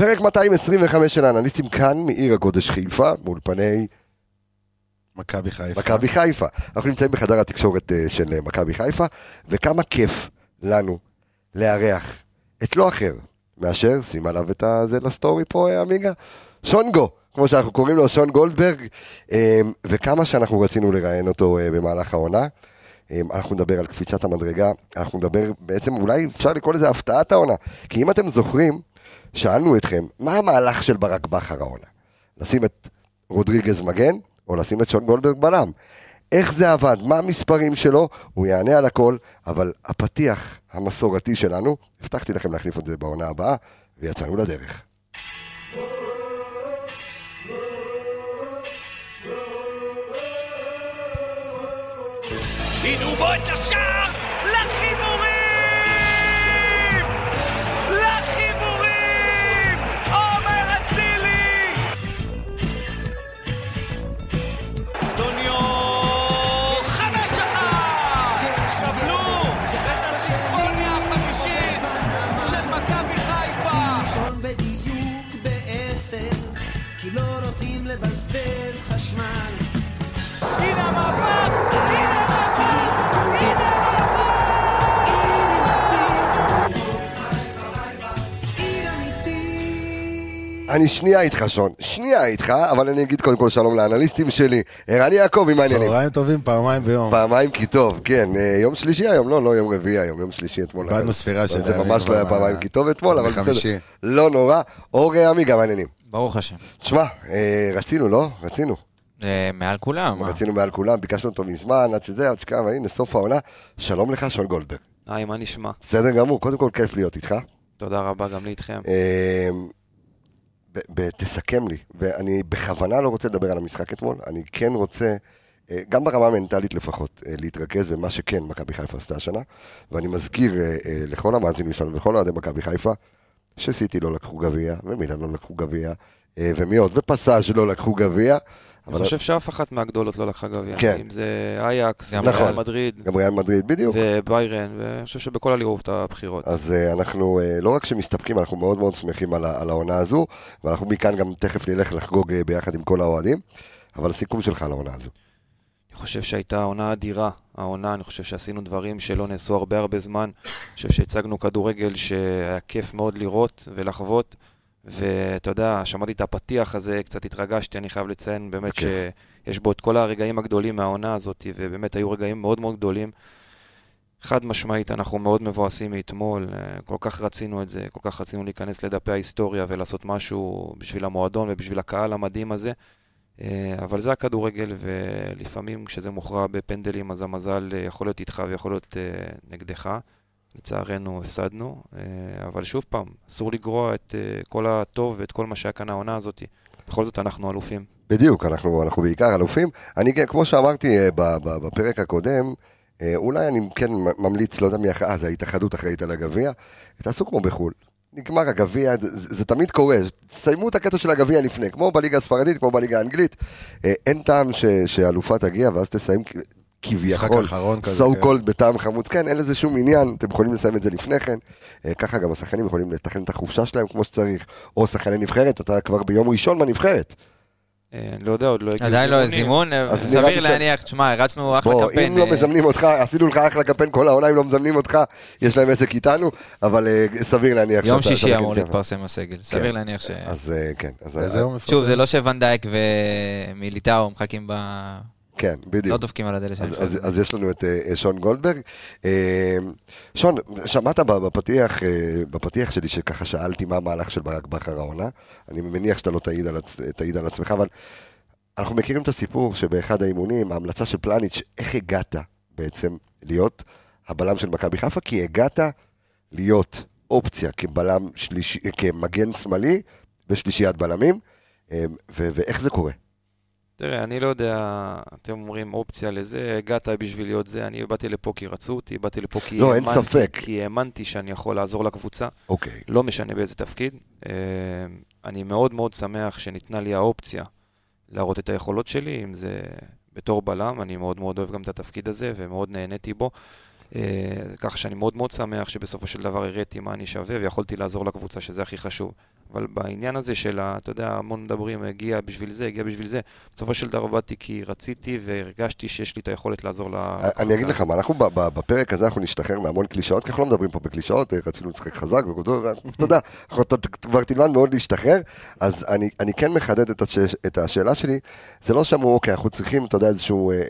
פרק 225 של האנליסטים כאן מעיר הקודש חיפה, מאולפני מכבי חיפה. מכבי חיפה. אנחנו נמצאים בחדר התקשורת אה, של אה, מכבי חיפה, וכמה כיף לנו לארח את לא אחר מאשר, שים עליו את הזה לסטורי פה, אה, עמיגה, שונגו, כמו שאנחנו קוראים לו, שון גולדברג, וכמה שאנחנו רצינו לראיין אותו במהלך העונה. אנחנו נדבר על קפיצת המדרגה, אנחנו נדבר בעצם, אולי אפשר לקרוא לזה הפתעת העונה. כי אם אתם זוכרים, שאלנו אתכם, מה המהלך של ברק בכר העונה? לשים את רודריגז מגן, או לשים את שון גולדברג בלם? איך זה עבד? מה המספרים שלו? הוא יענה על הכל, אבל הפתיח המסורתי שלנו, הבטחתי לכם להחליף את זה בעונה הבאה, ויצאנו לדרך. הנה בו את השער אני שנייה איתך, שון, שנייה איתך, אבל אני אגיד קודם כל שלום לאנליסטים שלי. ערן יעקב, עם העניינים. צהריים טובים פעמיים ביום. פעמיים כי טוב, כן, אה, יום שלישי היום, לא, לא יום רביעי היום, יום שלישי אתמול. איבדנו ספירה של זה ממש לא היה פעמיים כי טוב אתמול, אבל. בסדר, לא נורא. אור עמי, גם העניינים. ברוך השם. תשמע, אה, רצינו, לא? רצינו. אה, מעל כולם. רצינו מעל כולם, ביקשנו אותו מזמן, עד שזה, עד שכמה, הנה, סוף העונה. שלום לך, שון גולדברג. היי, מה נשמע? בסדר גמור, קודם כל כיף להיות איתך. תודה רבה גם לי איתכם. תסכם לי, ואני בכוונה לא רוצה לדבר על המשחק אתמול, אני כן רוצה, אה, גם ברמה המנטלית לפחות, אה, להתרכז במה שכן מכבי חיפה עשתה השנה, ואני מזכיר אה, לכל המאזינים שלנו ולכל אוהדי מכבי חיפה, שסיטי לא לקחו גביע, ומילן לא לקחו גביע, ומי עוד? ופסאז' לא לקחו גביע. אני חושב שאף אחת מהגדולות לא לקחה גביע. כן. אם זה אייקס, גם נכון. ריאל מדריד גם ריאל מדריד, בדיוק. וביירן, ואני חושב שבכל הליגות הבחירות. אז uh, אנחנו uh, לא רק שמסתפקים, אנחנו מאוד מאוד שמחים על, העונה הזו, ואנחנו מכאן גם תכף נלך לחגוג uh, ביחד עם כל האוהדים, אבל הסיכום שלך על העונה הזו. אני חושב שהייתה עונה אדירה, העונה, אני חושב שעשינו דברים שלא נעשו הרבה הרבה זמן. אני חושב שהצגנו כדורגל שהיה כיף מאוד לראות ולחוות. ואתה יודע, שמעתי את הפתיח הזה, קצת התרגשתי, אני חייב לציין באמת כיף. שיש בו את כל הרגעים הגדולים מהעונה הזאת, ובאמת היו רגעים מאוד מאוד גדולים. חד משמעית, אנחנו מאוד מבואסים מאתמול, אה, כל כך רצינו את זה, כל כך רצינו להיכנס לדפי ההיסטוריה ולעשות משהו בשביל המועדון ובשביל הקהל המדהים הזה. אה, אבל זה הכדורגל, ולפעמים כשזה מוכרע בפנדלים, אז המזל אה, יכול להיות איתך ויכול להיות נגדך. לצערנו הפסדנו, אה, אבל שוב פעם, אסור לגרוע את אה, כל הטוב ואת כל מה שהיה כאן העונה הזאת. בכל זאת אנחנו אלופים. בדיוק, אנחנו, אנחנו בעיקר אלופים. אני, כן, כמו שאמרתי אה, בפרק הקודם, אולי אני כן ממליץ, לא יודע מי אחרי, אה, זה ההתאחדות אחראית על הגביע, תעשו כמו בחו"ל. נגמר הגביע, זה, זה תמיד קורה, תסיימו את הקטע של הגביע לפני, כמו בליגה הספרדית, כמו בליגה האנגלית. אין טעם ש, שאלופה תגיע, ואז תסיים כביכול, כזה. so כן. called בטעם חמוץ, כן, אין לזה שום עניין, אתם יכולים לסיים את זה לפני כן. אה, ככה גם השחקנים יכולים לתכנן את החופשה שלהם כמו שצריך, או שחקני נבחרת, אתה כבר ביום ראשון בנבחרת. אה, אני לא יודע, עוד לא הגיעו עדיין לא. זימון, לי סביר להניח, תשמע, הרצנו אחלה בוא, קמפיין. אם לא אה, מזמנים אותך, עשינו לך אחלה קמפיין כל העונה, אם לא מזמנים אותך, יש להם עסק איתנו, אבל אה, סביר להניח יום שישי אמור כן, להתפרסם הסגל, סביר להניח ש... אז אה, כן, אה, שוב, זה? לא שוונדייק ומיליטאו מחכים כן, לא בדיוק. דופקים על הדלת שלהם. אז, אז, אז יש לנו את אה, שון גולדברג. אה, שון, שמעת בפתיח, אה, בפתיח שלי שככה שאלתי מה המהלך של ברק בכר העונה. אני מניח שאתה לא תעיד על, תעיד על עצמך, אבל אנחנו מכירים את הסיפור שבאחד האימונים, ההמלצה של פלניץ', איך הגעת בעצם להיות הבלם של מכבי חיפה? כי הגעת להיות אופציה כבלם שלישי, כמגן שמאלי ושלישיית בלמים, ו- ואיך זה קורה? תראה, אני לא יודע, אתם אומרים אופציה לזה, הגעת בשביל להיות זה, אני באתי לפה כי רצו אותי, באתי לפה כי לא, אין האמנתי- ספק. כי האמנתי שאני יכול לעזור לקבוצה, אוקיי. לא משנה באיזה תפקיד. אה, אני מאוד מאוד שמח שניתנה לי האופציה להראות את היכולות שלי, אם זה בתור בלם, אני מאוד מאוד אוהב גם את התפקיד הזה ומאוד נהניתי בו. אה, ככה שאני מאוד מאוד שמח שבסופו של דבר הראיתי מה אני שווה ויכולתי לעזור לקבוצה, שזה הכי חשוב. אבל בעניין הזה של, ה- אתה יודע, המון מדברים, הגיע בשביל זה, הגיע בשביל זה, בסופו של דבר באתי כי רציתי והרגשתי שיש לי את היכולת לעזור לקבוצה. אה, אני אגיד לך מה, אנחנו ב- ב- בפרק הזה אנחנו נשתחרר מהמון קלישאות, כי אנחנו לא מדברים פה בקלישאות, אה, רצינו לשחק חזק, וכו', אתה יודע, אתה כבר תלמד מאוד להשתחרר, אז אני- אני כן מחדד את השש- את השאלה שלי, זה לא שאמרו, אוקיי, אנחנו צריכים, אתה יודע, איזשהו אה, אה,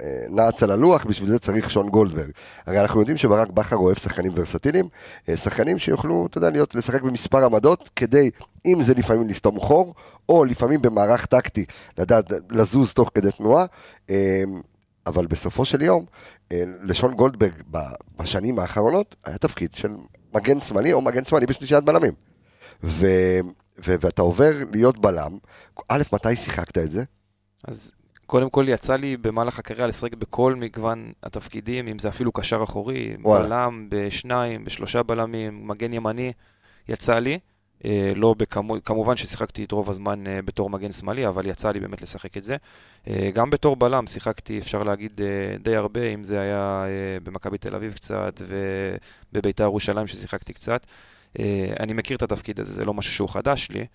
אה, נעץ על הלוח, בשביל זה צריך שון גולדברג. הרי אנחנו יודעים שברק בכר אוהב שחקנים ורסטיליים, אה, שחקנים שיוכלו, אתה יודע, להיות, לשחק במספר עמדות, כדי, אם זה לפעמים לסתום חור, או לפעמים במערך טקטי, לדעת לזוז תוך כדי תנועה, אה, אבל בסופו של יום, אה, לשון גולדברג בשנים האחרונות היה תפקיד של מגן שמאלי או מגן שמאלי בשלישיית בלמים. ו, ו, ואתה עובר להיות בלם, א', מתי שיחקת את זה? אז קודם כל יצא לי במהלך הקריירה לשחק בכל מגוון התפקידים, אם זה אפילו קשר אחורי, וואלה. בלם, בשניים, בשלושה בלמים, מגן ימני, יצא לי. אה, לא בכמו, כמובן ששיחקתי את רוב הזמן אה, בתור מגן שמאלי, אבל יצא לי באמת לשחק את זה. אה, גם בתור בלם שיחקתי, אפשר להגיד, די הרבה, אם זה היה במכבי תל אביב קצת, ובביתר ירושלים ששיחקתי קצת. אני מכיר את התפקיד הזה, זה לא משהו שהוא חדש לי.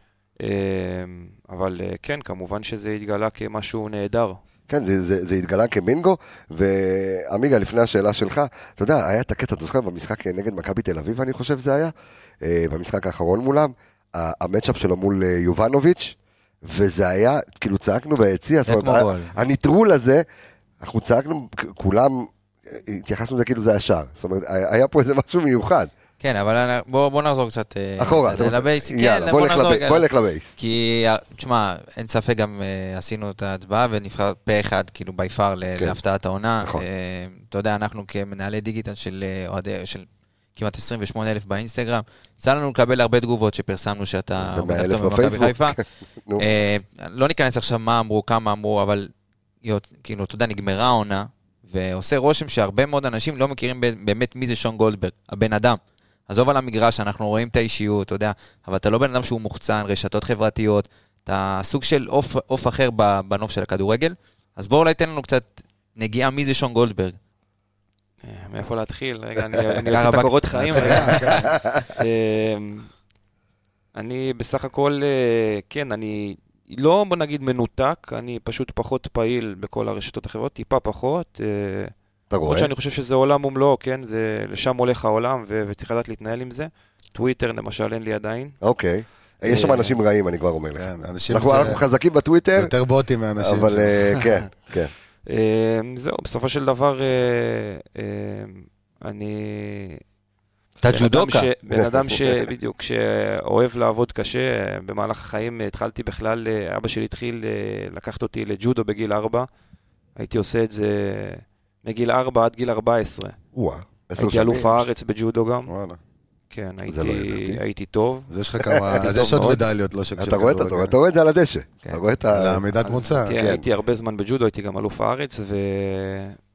אבל כן, כמובן שזה התגלה כמשהו נהדר. כן, זה, זה, זה התגלה כמינגו, ועמיגה, לפני השאלה שלך, אתה יודע, היה את הקטע, אתה זוכר, במשחק נגד מכבי תל אביב, אני חושב זה היה, במשחק האחרון מולם, המצ'אפ שלו מול אה, יובנוביץ', וזה היה, כאילו צעקנו ביציע, זאת אומרת, הנטרול הזה, אנחנו צעקנו, כולם, אה, התייחסנו לזה כאילו זה השער, זאת אומרת, היה פה איזה משהו מיוחד. כן, אבל בוא בוא נחזור קצת אה, אחורה, קצת לבייס. כן, יאללה, בוא נלך נחזור רגע. בוא נלך לבייס. כי, אה, תשמע, אין ספק גם אה, עשינו את ההצבעה ונבחר פה אחד, כאילו בי פאר כן. להפתעת העונה. נכון. אה, אתה יודע, אנחנו כמנהלי דיגיטל של אה, אוהדי, של כמעט 28 אלף באינסטגרם, יצא לנו לקבל הרבה תגובות שפרסמנו שאתה ו- עומד 100,000 טוב במכבי בפייסבוק. חיפה. אה, לא ניכנס עכשיו מה אמרו, כמה אמרו, אבל יות- כאילו, אתה יודע, נגמרה העונה, ועושה רושם שהרבה מאוד אנשים לא מכירים באמת מי זה שון גולדברג, הבן אדם. עזוב על המגרש, אנחנו רואים את האישיות, אתה יודע, אבל אתה לא בן אדם שהוא מוחצן, רשתות חברתיות, אתה סוג של עוף, אחר בנוף של הכדורגל. אז בואו אולי תן לנו קצת נגיעה מי זה שון גולדברג. אה, מאיפה להתחיל? רגע, אני אוציא את הקורות חיים. אמ, אני בסך הכל, אה, כן, אני לא, בוא נגיד, מנותק, אני פשוט פחות פעיל בכל הרשתות החברות, טיפה פחות. אה, אתה רואה? שאני חושב שזה עולם ומלואו, כן? זה, לשם הולך העולם, ו- וצריך לדעת להתנהל עם זה. טוויטר, למשל, אין לי עדיין. אוקיי. יש שם אה, אנשים רעים, אני כבר אומר לך. כן, אנשים אנחנו חזקים בטוויטר, יותר בוטים מאנשים. אבל. אה, כן, כן. אה, זהו, בסופו של דבר, אה, אה, אני... אתה בן ג'ודוקה. אדם ש- בן אדם שבדיוק, שאוהב לעבוד קשה, במהלך החיים התחלתי בכלל, אה, אבא שלי התחיל אה, לקחת אותי לג'ודו בגיל 4, הייתי עושה את זה מגיל 4 עד גיל 14. וואה, עשר הייתי שנים. אלוף הארץ בג'ודו גם, וואלה. כן, זה לא הייתי, ידעתי. הייתי טוב. אז יש לך כמה, אז יש עוד. מדליות, לא של אתה רואה את- אתה רואה- אתה רואה את זה על הדשא. אתה רואה את ה... העמידת מוצא. כן, כן. הייתי הרבה זמן בג'ודו, הייתי גם אלוף הארץ,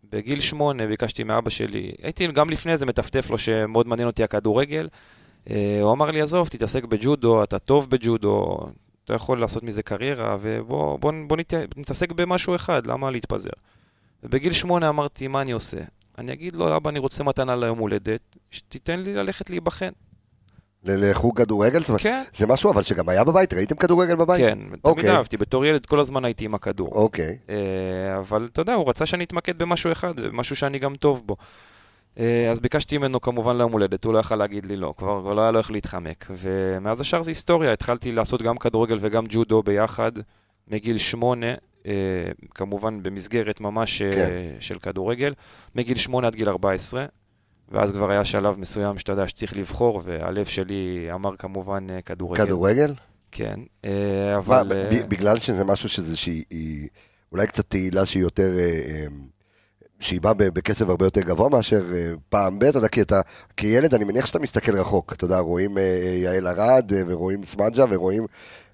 ובגיל שמונה ביקשתי מאבא שלי, הייתי גם לפני זה מטפטף לו שמאוד מעניין אותי הכדורגל. אה, הוא אמר לי, עזוב, תתעסק בג'ודו, אתה טוב בג'ודו, אתה יכול לעשות מזה קריירה, ובוא בוא, בוא נת, נתעסק במשהו אחד, למה להתפזר? ובגיל שמונה אמרתי, מה אני עושה? אני אגיד לו, אבא, אני רוצה מתנה ליום הולדת, שתיתן לי ללכת להיבחן. לחוג כדורגל? כן, זה משהו אבל שגם היה בבית, ראיתם כדורגל בבית? כן, תמיד אוקיי. אהבתי, בתור ילד כל הזמן הייתי עם הכדור. אוקיי. אה, אבל אתה יודע, הוא רצה שאני אתמקד במשהו אחד, משהו שאני גם טוב בו. אה, אז ביקשתי ממנו כמובן ליום הולדת, הוא לא יכל להגיד לי לא, כבר לא היה לו איך להתחמק. ומאז השאר זה היסטוריה, התחלתי לעשות גם כדורגל וגם ג'ודו ביחד, מגיל שמונה, כמובן במסגרת ממש אה, כן. של כדורגל, מגיל שמונה עד גיל 14. ואז כבר היה שלב מסוים שאתה יודע שצריך לבחור, והלב שלי אמר כמובן אה, כדורגל. כדורגל? כן, אה, מה, אבל... אה, ב- בגלל שזה משהו שזה שהיא היא- אולי קצת תהילה שהיא יותר, אה, אה, שהיא באה בקצב הרבה יותר גבוה מאשר אה, פעם ב', אתה יודע, כי אתה, כילד אני מניח שאתה מסתכל רחוק, אתה יודע, רואים אה, אה, יעל ארד אה, ורואים סמדג'ה ורואים,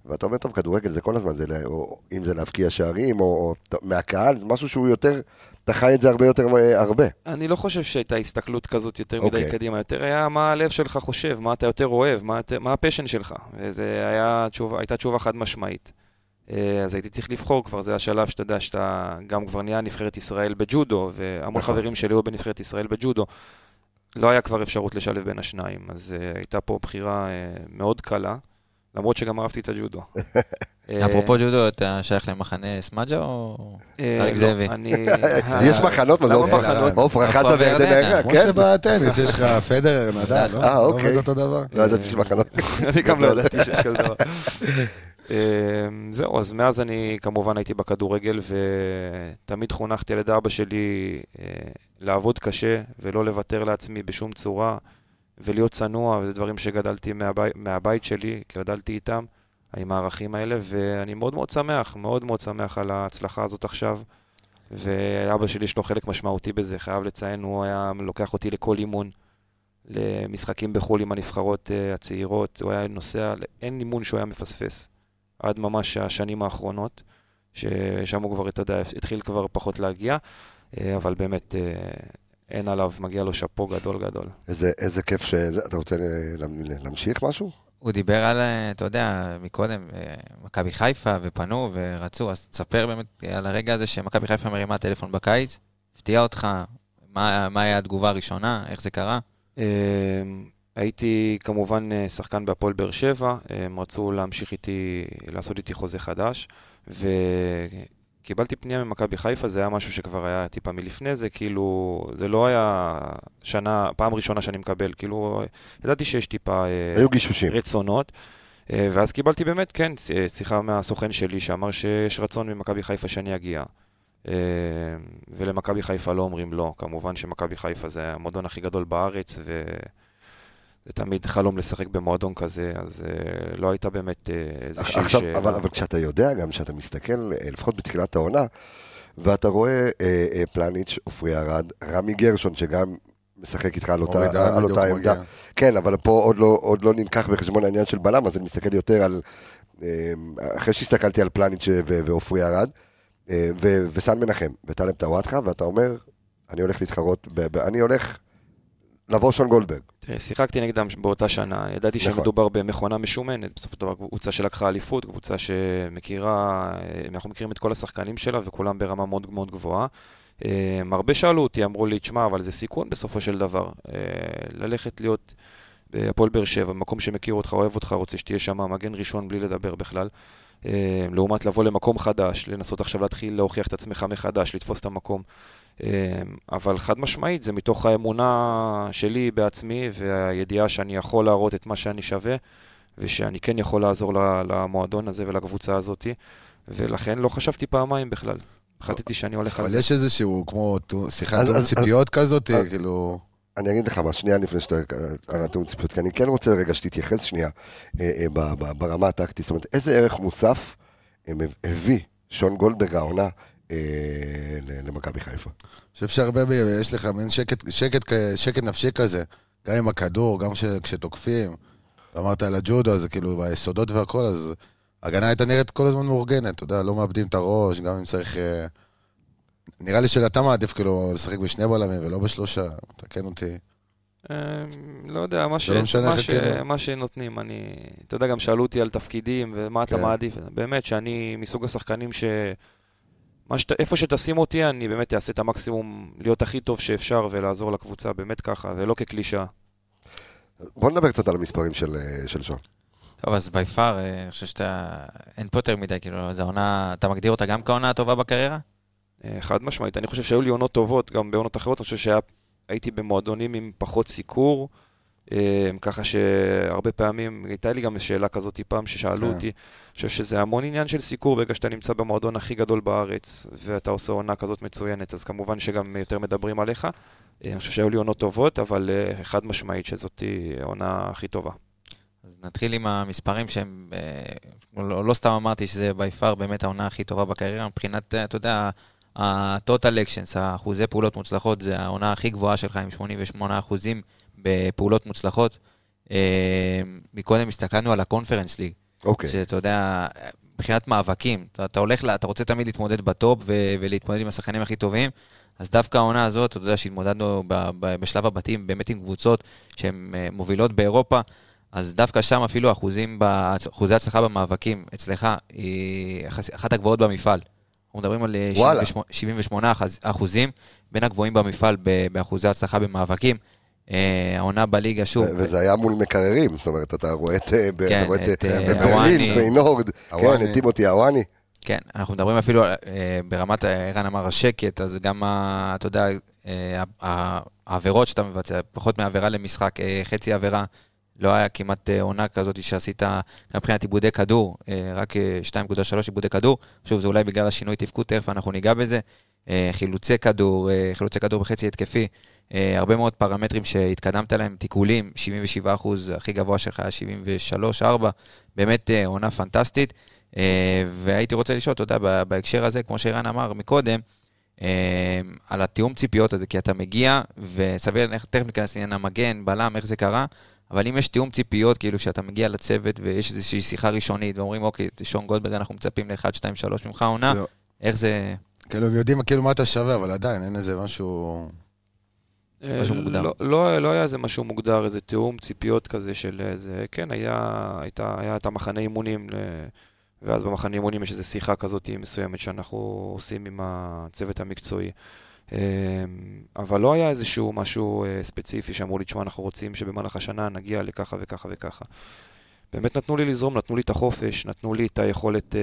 ואתה אומר, טוב, כדורגל זה כל הזמן, זה, או, אם זה להבקיע שערים, או, או מהקהל, זה משהו שהוא יותר, אתה חי את זה הרבה יותר אה, הרבה. אני לא חושב שהייתה הסתכלות כזאת יותר אוקיי. מדי קדימה, יותר היה מה הלב שלך חושב, מה אתה יותר אוהב, מה, מה הפשן שלך. וזה היה תשובה, הייתה תשובה חד משמעית. אה, אז הייתי צריך לבחור כבר, זה השלב שאתה יודע שאתה גם כבר נהיה נבחרת ישראל בג'ודו, והמון נכון. חברים שלי היו בנבחרת ישראל בג'ודו. לא היה כבר אפשרות לשלב בין השניים, אז uh, הייתה פה בחירה uh, מאוד קלה, למרות שגם אהבתי את הג'ודו. אה, אפרופו ג'ודו, אתה שייך למחנה סמאג'ה או... אה, אריק לא, זאבי. יש מחנות, מה זה עופרה? חזה וירדן וירדנה. הערה, כמו כן? שבטניס יש לך פדר, נדל, לא? אה, לא אוקיי. עובד אותו דבר. לא ידעתי שיש מחנות. אני גם לא ידעתי שיש כזה דבר. אמ, זהו, אז מאז אני כמובן הייתי בכדורגל, ותמיד חונכתי על ידי אבא שלי אה, לעבוד קשה ולא לוותר לעצמי בשום צורה, ולהיות צנוע, וזה דברים שגדלתי מהבי, מהבית שלי, גדלתי איתם, עם הערכים האלה, ואני מאוד מאוד שמח, מאוד מאוד שמח על ההצלחה הזאת עכשיו. ואבא שלי יש לו חלק משמעותי בזה, חייב לציין, הוא היה לוקח אותי לכל אימון. למשחקים בחו"ל עם הנבחרות uh, הצעירות, הוא היה נוסע, אין אימון שהוא היה מפספס. עד ממש השנים האחרונות, ששם הוא כבר, אתה יודע, התחיל כבר פחות להגיע, uh, אבל באמת uh, אין עליו, מגיע לו שאפו גדול גדול. איזה- איזה כיף שזה, אתה רוצה להמשיך משהו? הוא דיבר על, אה, אתה יודע, מקודם, אה, מכבי חיפה, ופנו ורצו, אז תספר באמת על הרגע הזה שמכבי חיפה מרימה טלפון בקיץ, הפתיע אותך, מה מה היה התגובה הראשונה, איך זה קרה? אה, הייתי כמובן אה, שחקן בהפועל באר שבע, הם רצו להמשיך איתי, לעשות איתי חוזה חדש, וקיבלתי פנייה ממכבי חיפה, זה היה משהו שכבר היה טיפה מלפני זה, כאילו, זה לא היה שנה, פעם ראשונה שאני מקבל, כאילו, ידעתי שיש טיפה אה, היו גישושים. רצונות. אה, ואז קיבלתי באמת, כן, אה, שיחה מהסוכן שלי שאמר שיש רצון ממכבי חיפה שאני אגיע. ולמכבי חיפה לא אומרים לא. כמובן שמכבי חיפה זה המועדון הכי גדול בארץ, וזה תמיד חלום לשחק במועדון כזה, אז אה, לא הייתה באמת אה, איזושהי עכשיו, שאלה. אבל, אבל כשאתה יודע גם, כשאתה מסתכל, אה, לפחות בתחילת העונה, ואתה רואה אה, אה, פלניץ', עופרי ארד, רמי גרשון, שגם משחק איתך על אותה, על בדיוק אותה עמדה. מגיע. כן, אבל פה עוד לא, עוד לא נלקח בחשבון העניין של בלם, אז אני מסתכל יותר על... אה, אחרי שהסתכלתי על פלניץ' ו- ועופרי ארד, אה, וסן מנחם, וטלב טוואטחה, ואתה אומר, אני הולך להתחרות, ב- ב- אני הולך לבוא שון גולדברג. תראה, שיחקתי נגדם באותה שנה, ידעתי נכון. שמדובר במכונה משומנת, בסופו של דבר קבוצה שלקחה אליפות, קבוצה שמכירה, אה, אנחנו מכירים את כל השחקנים שלה וכולם ברמה מאוד מאוד גבוהה. אה, הרבה שאלו אותי, אמרו לי, תשמע, אבל זה סיכון בסופו של דבר. אה, ללכת להיות בהפועל באר שבע, במקום שמכיר אותך, אוהב אותך, רוצה שתהיה שם מגן ראשון בלי לדבר בכלל. אה, לעומת לבוא למקום חדש, לנסות עכשיו להתחיל להוכיח את עצמך מחדש, לתפוס את המקום. אה, אבל חד משמעית, זה מתוך האמונה שלי בעצמי והידיעה שאני יכול להראות את מה שאני שווה, ושאני כן יכול לעזור למועדון הזה ולקבוצה הזאת, ולכן לא חשבתי פעמיים בכלל. החלטתי שאני הולך על אבל זה. יש איזשהו, כמו שיחת אז- ציפיות כזאת, אז- כאילו... אני אגיד לך מה, שנייה לפני שאתה, על התיאום ציפיות, כי אני כן רוצה רגע שתתייחס שנייה אה, אה, ברמה הטקטית, זאת אומרת, איזה ערך מוסף אה, הביא שון גולדברג העונה אה, למכבי חיפה? אני חושב שהרבה, יש לך מין שקט, שקט, שקט נפשי כזה, גם עם הכדור, גם כש- כשתוקפים. אמרת על הג'ודו, אז כאילו ביסודות והכל, אז ההגנה הייתה נראית כל הזמן מאורגנת, אתה יודע, לא מאבדים את הראש, גם אם צריך... אה, נראה לי שאתה מעדיף כאילו לשחק בשני בלמים ולא בשלושה, תקן אותי. אה, לא יודע, מה, ש... לא מה, ש... כאילו. מה שנותנים, אני... אתה יודע, גם שאלו אותי על תפקידים ומה אתה כן. מעדיף. באמת שאני מסוג השחקנים ש... מה שת... איפה שתשים אותי, אני באמת אעשה את המקסימום להיות הכי טוב שאפשר ולעזור לקבוצה, באמת ככה, ולא כקלישאה. בוא נדבר קצת על המספרים של, אה, של שון. טוב, אז בי פאר, אני חושב שאתה... אין פה יותר מדי, כאילו, זו העונה... אתה מגדיר אותה גם כעונה הטובה בקריירה? אה, חד משמעית. אני חושב שהיו לי עונות טובות, גם בעונות אחרות, אני חושב שהייתי במועדונים עם פחות סיקור, אה, ככה שהרבה פעמים, הייתה לי גם שאלה כזאת פעם ששאלו כן. אותי, אני חושב שזה המון עניין של סיקור ברגע שאתה נמצא במועדון הכי גדול בארץ, ואתה עושה עונה כזאת מצוינת, אז כמובן שגם יותר מדברים עליך. אה, אני חושב שהיו לי עונות טובות, אבל אה, חד משמעית שזאת העונה הכי טובה. אז נתחיל עם המספרים שהם... אה, לא, לא סתם אמרתי שזה בי פאר באמת העונה הכי טובה בקריירה, מבחינת, אה, אתה יודע, ה-total actions, האחוזי פעולות מוצלחות, זה העונה הכי גבוהה שלך עם 88 אחוזים בפעולות מוצלחות. אה, מקודם הסתכלנו על הקונפרנס ליג, אוקיי. שאתה יודע, מבחינת מאבקים, אתה, אתה הולך, ל- אתה רוצה תמיד להתמודד בטופ ו- ולהתמודד עם השחקנים הכי טובים, אז דווקא העונה הזאת, אתה יודע שהתמודדנו ב- ב- בשלב הבתים באמת עם קבוצות שהן אה, מובילות באירופה, אז דווקא שם אפילו אחוזים, אחוזי הצלחה במאבקים אצלך היא אחת הגבוהות במפעל. אנחנו מדברים על אה, וואלה. 78 78 אחוז- אחוזים בין הגבוהים במפעל באחוזי הצלחה במאבקים. אה, העונה בליגה, שוב, וזה היה מול מקררים, זאת אומרת, אתה רואה את, אה, כן, אה, בברלין, הוואני. פיינורד, כן. את טימותי הוואני. כן, אנחנו מדברים אפילו ברמת, ערן אמר השקט, אז גם, אתה יודע, העבירות שאתה מבצע, פחות מעבירה למשחק, חצי עבירה, לא היה כמעט עונה כזאת שעשית, גם מבחינת עיבודי כדור, רק אה, 2.3 עיבודי כדור, שוב, זה אולי בגלל השינוי תפקוד, תכף אנחנו ניגע בזה. חילוצי כדור, חילוצי כדור בחצי התקפי, הרבה מאוד פרמטרים שהתקדמת להם, תיקולים, 77 אחוז, הכי גבוה שלך היה 73-4, באמת אה, עונה פנטסטית. אה, והייתי רוצה לשאול, אתה יודע, בהקשר הזה, כמו שערן אמר מקודם, אה, על התיאום ציפיות הזה, כי אתה מגיע, וסביר, תכף ניכנס לעניין המגן, בלם, איך זה קרה, אבל אם יש תיאום ציפיות, כאילו שאתה מגיע לצוות ויש איזושהי שיחה ראשונית, ואומרים, אוקיי, שון גולדברג, אנחנו מצפים ל-1, 2, 3 ממך עונה, לא. איך זה... כאילו, הם יודעים כאילו מה אתה שווה, אבל עדיין אין איזה משהו... אה, משהו מוגדר. לא, לא, לא היה איזה משהו מוגדר, איזה תיאום ציפיות כזה של איזה, כן, היה, הייתה, היה את המחנה אימונים, ואז במחנה אימונים יש איזו שיחה כזאת מסוימת שאנחנו עושים עם הצוות המקצועי. אה, אבל לא היה איזשהו משהו אה, ספציפי שאמרו לי, תשמע, אנחנו רוצים שבמהלך השנה נגיע לככה וככה וככה. באמת נתנו לי לזרום, נתנו לי את החופש, נתנו לי את היכולת אה,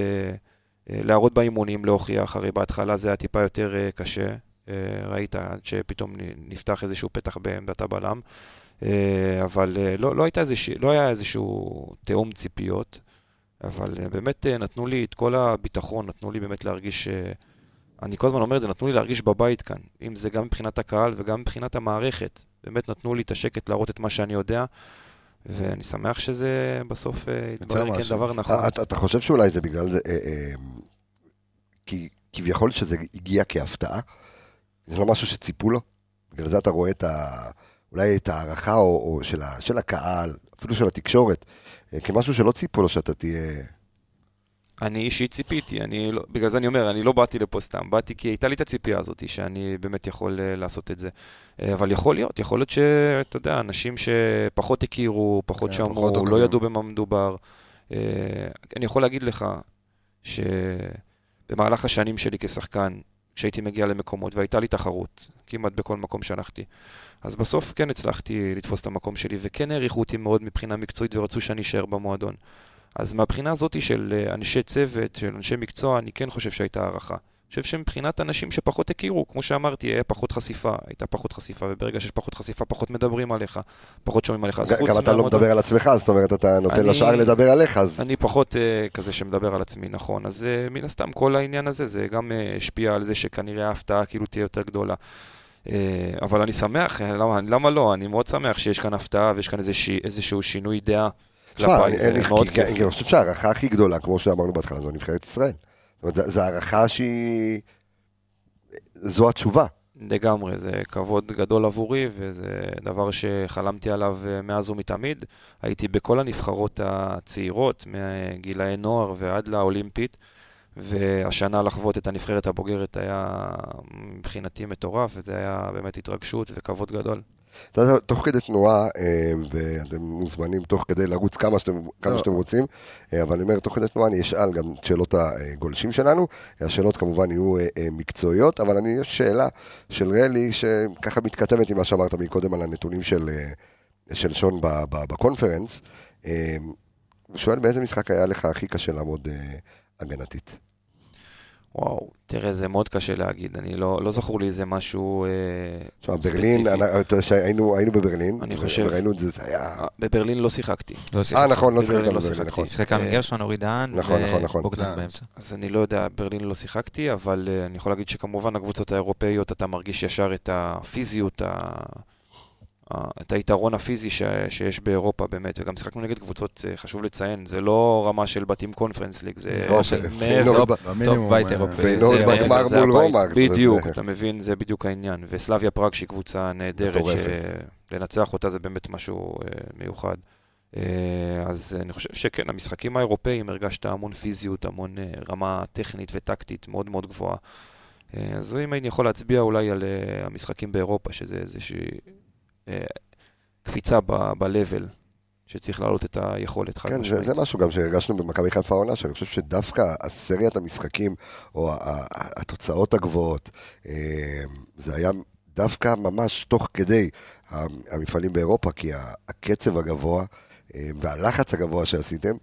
אה, להראות באימונים, להוכיח, הרי בהתחלה זה היה טיפה יותר אה, קשה. אה, ראית שפתאום נפתח איזשהו פתח בעמדת הבלם, אה, אבל אה, לא, לא, איזוש, לא היה איזשהו תיאום ציפיות, אבל באמת נתנו לי את כל הביטחון, נתנו לי באמת להרגיש, אני כל הזמן אומר את זה, נתנו לי להרגיש בבית כאן, אם זה גם מבחינת הקהל וגם מבחינת המערכת, באמת נתנו לי את השקט להראות את מה שאני יודע. ואני שמח שזה בסוף יתברר משהו. כדבר נכון. אתה, אתה חושב שאולי זה בגלל זה, אה, אה, כי כביכול שזה הגיע כהפתעה? זה לא משהו שציפו לו? בגלל זה אתה רואה את ה... אולי את ההערכה או, או של, ה, של הקהל, אפילו של התקשורת, אה, כמשהו שלא ציפו לו שאתה תהיה... אני אישית ציפיתי, אני לא, בגלל זה אני אומר, אני לא באתי לפה סתם, באתי כי הייתה לי את הציפייה הזאת שאני באמת יכול uh, לעשות את זה. Uh, אבל יכול להיות, יכול להיות שאתה יודע, אנשים שפחות הכירו, פחות כן, שמעו, לא עוקבים. ידעו במה מדובר. Uh, אני יכול להגיד לך שבמהלך השנים שלי כשחקן, כשהייתי מגיע למקומות והייתה לי תחרות, כמעט בכל מקום שהלכתי, אז בסוף כן הצלחתי לתפוס את המקום שלי, וכן העריכו אותי מאוד מבחינה מקצועית ורצו שאני אשאר במועדון. אז מהבחינה הזאת של אה, אנשי צוות, של אנשי מקצוע, אני כן חושב שהייתה הערכה. חושב שמבחינת אנשים שפחות הכירו, כמו שאמרתי, היה פחות חשיפה, הייתה פחות חשיפה, וברגע שיש פחות חשיפה, פחות מדברים עליך, פחות שומעים עליך. גם אתה לא מדבר על עצמך, זאת אומרת, אתה נותן אני- לשאר לדבר עליך, אז... אני פחות uh, כזה שמדבר על עצמי, נכון. אז uh, מן הסתם כל העניין הזה, זה גם uh, השפיע על זה שכנראה ההפתעה כאילו תהיה יותר גדולה. אבל אני שמח, אה, למה, למה לא? אני מאוד שמח שיש כאן הפתעה ויש כאן איזה, ש... איזשהו שינוי דעה תשמע, אני חושב שההערכה הכי גדולה, כמו שאמרנו בהתחלה, זו נבחרת ישראל. זאת אומרת, זו- הערכה שהיא... זו התשובה. לגמרי, זה כבוד גדול עבורי, וזה דבר שחלמתי עליו אה, מאז ומתמיד. הייתי בכל הנבחרות הצעירות, מגילאי נוער ועד לאולימפית, והשנה לחוות את הנבחרת הבוגרת היה מבחינתי מטורף, וזה היה באמת התרגשות וכבוד גדול. אתה יודע, תוך כדי תנועה, אה, ואתם מוזמנים תוך כדי לרוץ כמה שאתם, כמה לא. שאתם רוצים, אה, אבל אני אומר, תוך כדי תנועה אני אשאל גם את שאלות הגולשים שלנו. השאלות כמובן יהיו אה, מקצועיות, אבל אני, יש שאלה של רלי, שככה מתכתבת עם מה שאמרת מקודם על הנתונים של, של שון ב- ב- בקונפרנס. הוא שואל באיזה משחק היה לך הכי קשה לעמוד הגנתית? וואו, תראה, זה מאוד קשה להגיד, אני לא, לא זכור לי איזה משהו אה, תשמע, ספציפי. ברלין, שהיינו היינו בברלין, אני חושב- וראינו את זה, זה היה... אה, בברלין לא שיחקתי, לא שיחק. אה, נכון, לא בברלין שיחקת לא בברלין, שיחקתי. נכון. שיחק עמי אה, גרשון, אורי דהן, נכון, נכון, נכון. ובוגדן אה, באמצע. אז אני לא יודע, ברלין לא שיחקתי, אבל אני יכול להגיד שכמובן הקבוצות האירופאיות, אתה מרגיש ישר את הפיזיות, ה... את היתרון הפיזי ש... שיש באירופה באמת, וגם שיחקנו נגד קבוצות, אה, חשוב לציין, זה לא רמה של בתים קונפרנס ליג, זה לא, במינימום... בית אה. פיינורד זה בגמר זה מול זה- בדיוק, זה- אתה מבין, זה בדיוק העניין. וסלאביה פראג שהיא קבוצה נהדרת. שלנצח אותה זה באמת משהו אה, מיוחד. אז אני חושב שכן, המשחקים האירופאים הרגשת המון פיזיות, המון רמה טכנית וטקטית מאוד מאוד גבוהה. אז אם אני יכול להצביע אולי על המשחקים באירופה, שזה איזושהי קפיצה ב- ב-level, שצריך להעלות את היכולת חד כן, זה, משמעית. זה משהו גם שהרגשנו במכבי חיפה העונה, שאני חושב שדווקא הסריית המשחקים, או התוצאות הגבוהות, אה, זה היה דווקא ממש תוך כדי המפעלים באירופה, כי הקצב הגבוה אה, והלחץ הגבוה שעשיתם,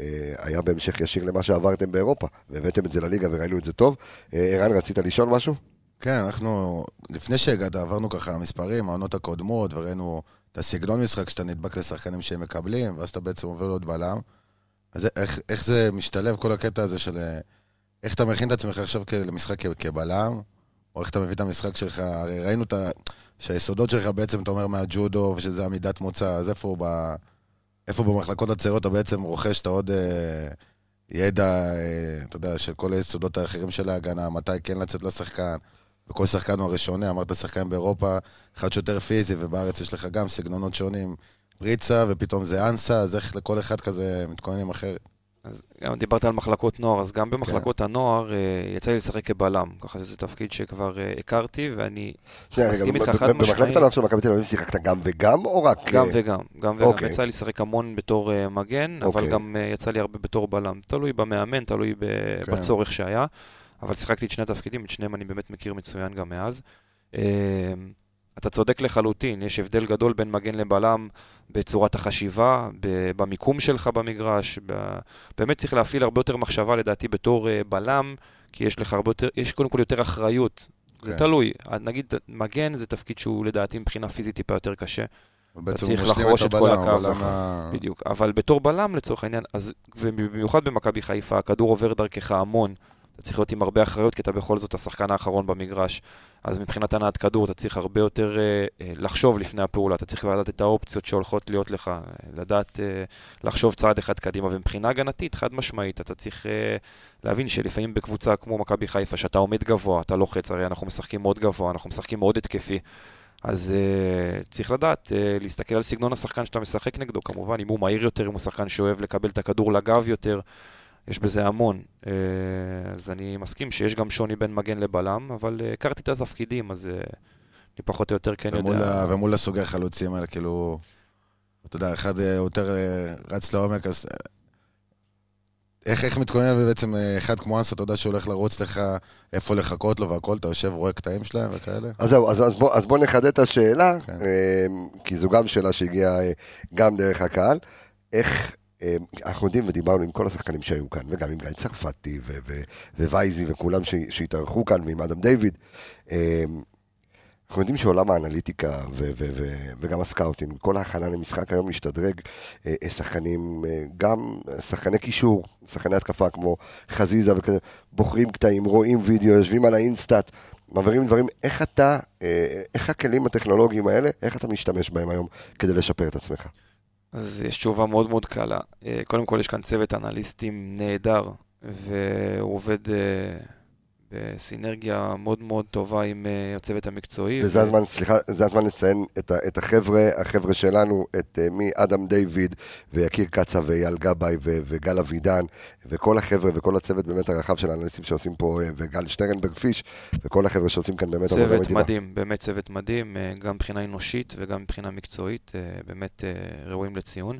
אה, היה בהמשך ישיר למה שעברתם באירופה, והבאתם את זה לליגה וראינו את זה טוב. אה, ערן, רצית לשאול משהו? כן, אנחנו, לפני שהגעת, עברנו ככה על המספרים, העונות הקודמות, וראינו את הסגנון משחק שאתה נדבק לשחקנים שהם מקבלים, ואז אתה בעצם עובר להיות בלם. אז איך, איך זה משתלב, כל הקטע הזה של... איך אתה מכין את עצמך עכשיו למשחק כבלם, או איך אתה מביא את המשחק שלך, הרי ראינו את ה... שהיסודות שלך בעצם, אתה אומר מהג'ודו, ושזה עמידת מוצא, אז איפה ב... איפה במחלקות הצעירות אתה בעצם רוכש את העוד אה, ידע, אה, אתה יודע, של כל היסודות האחרים של ההגנה, מתי כן לצאת לשחקן, וכל שחקן הוא הראשוני, אמרת שחקן באירופה, אחד שיותר פיזי, ובארץ יש לך גם סגנונות שונים, פריצה, ופתאום זה אנסה, אז איך לכל אחד כזה מתכוננים אחרת? אז גם דיברת על מחלקות נוער, אז גם במחלקות הנוער אה, יצא לי לשחק כבלם, ככה שזה תפקיד שכבר אה, הכרתי, ואני שנייה, מסכים איתך חד ב- במחלקת משמעית. הנוער של מכבי תל אביב שיחקת גם וגם, או רק... גם אה, וגם, גם וגם. אוקיי. יצא לי לשחק המון בתור מגן, אבל אוקיי. גם אה, יצא לי הרבה בתור בלם. תלוי במאמן, תלוי ב- כן. בצורך שהיה. אבל שיחקתי את שני התפקידים, את שניהם אני באמת מכיר מצוין גם מאז. אה, אתה צודק לחלוטין, יש הבדל גדול בין מגן לבלם בצורת החשיבה, במיקום שלך במגרש. באמת צריך להפעיל הרבה יותר מחשבה לדעתי בתור אה, בלם, כי יש לך הרבה יותר, יש קודם כל יותר אחריות. זה כן. תלוי, נגיד מגן זה תפקיד שהוא לדעתי מבחינה פיזית טיפה יותר קשה. בעצם צריך לחרוש את כל הבלם, הקו. ה- בדיוק, אבל בתור בלם לצורך העניין, אז, ובמיוחד במכבי חיפה, הכדור עובר דרכך המון. אתה צריך להיות עם הרבה אחריות, כי אתה בכל זאת השחקן האחרון במגרש. אז מבחינת הנעת כדור, אתה צריך הרבה יותר אה, אה, לחשוב לפני הפעולה. אתה צריך לדעת את האופציות שהולכות להיות לך, אה, לדעת אה, לחשוב צעד אחד קדימה. ומבחינה הגנתית, חד משמעית, אתה צריך אה, להבין שלפעמים בקבוצה כמו מכבי חיפה, שאתה עומד גבוה, אתה לוחץ, הרי אנחנו משחקים מאוד גבוה, אנחנו משחקים מאוד התקפי. אז uh, צריך לדעת, uh, להסתכל על סגנון השחקן שאתה משחק נגדו, כמובן, אם הוא מהיר יותר, אם הוא שחקן שאוהב לקבל את הכדור לגב יותר, יש בזה המון. Uh, אז אני מסכים שיש גם שוני בין מגן לבלם, אבל uh, הכרתי את התפקידים, אז uh, אני פחות או יותר כן ומול, יודע. ה... ומול הסוגי החלוצים האלה, כאילו, אתה יודע, אחד אה, יותר אה, רץ לעומק, אז אה, איך, איך מתכונן בעצם אה, אחד כמו אנסה, אתה יודע שהוא הולך לרוץ לך, איפה לחכות לו והכל, אתה יושב, רואה קטעים שלהם וכאלה? אז זהו, אז, אז, בוא, אז בוא נחדד את השאלה, כן. אה, כי זו גם שאלה שהגיעה אה, גם דרך הקהל. איך, אה, אנחנו יודעים ודיברנו עם כל השחקנים שהיו כאן, וגם עם גיא צרפתי ו- ו- ווייזי וכולם שהתארחו כאן, ועם אדם דיוויד. אה, אנחנו יודעים שעולם האנליטיקה ו- ו- ו- וגם הסקאוטינג, כל ההכנה למשחק היום משתדרג. אה, אה, שחקנים, אה, גם שחקני קישור, שחקני התקפה כמו חזיזה וכזה, בוחרים קטעים, רואים וידאו, יושבים על ה InStat, מעבירים דברים. איך אתה, איך הכלים הטכנולוגיים האלה, איך אתה משתמש בהם היום כדי לשפר את עצמך? אז יש תשובה מאוד מאוד קלה. אה, קודם כל, יש כאן צוות אנליסטים נהדר, והוא עובד אה, בסינרגיה מאוד מאוד טובה עם אה, הצוות המקצועי. וזה הזמן, סליחה, זה הזמן לציין את, ה- את החבר'ה, החבר'ה שלנו, את אה, מאדם דיוויד ויקיר קצה ואייל גבאי ו- וגל אבידן וכל החבר'ה וכל הצוות באמת הרחב של האנליסטים שעושים פה, אה, וגל שטרנברג פיש וכל החבר'ה שעושים כאן באמת עבודה צוות מדהימה. מדהים, באמת צוות מדהים, גם מבחינה אנושית וגם מבחינה מקצועית, באמת ראויים לציון.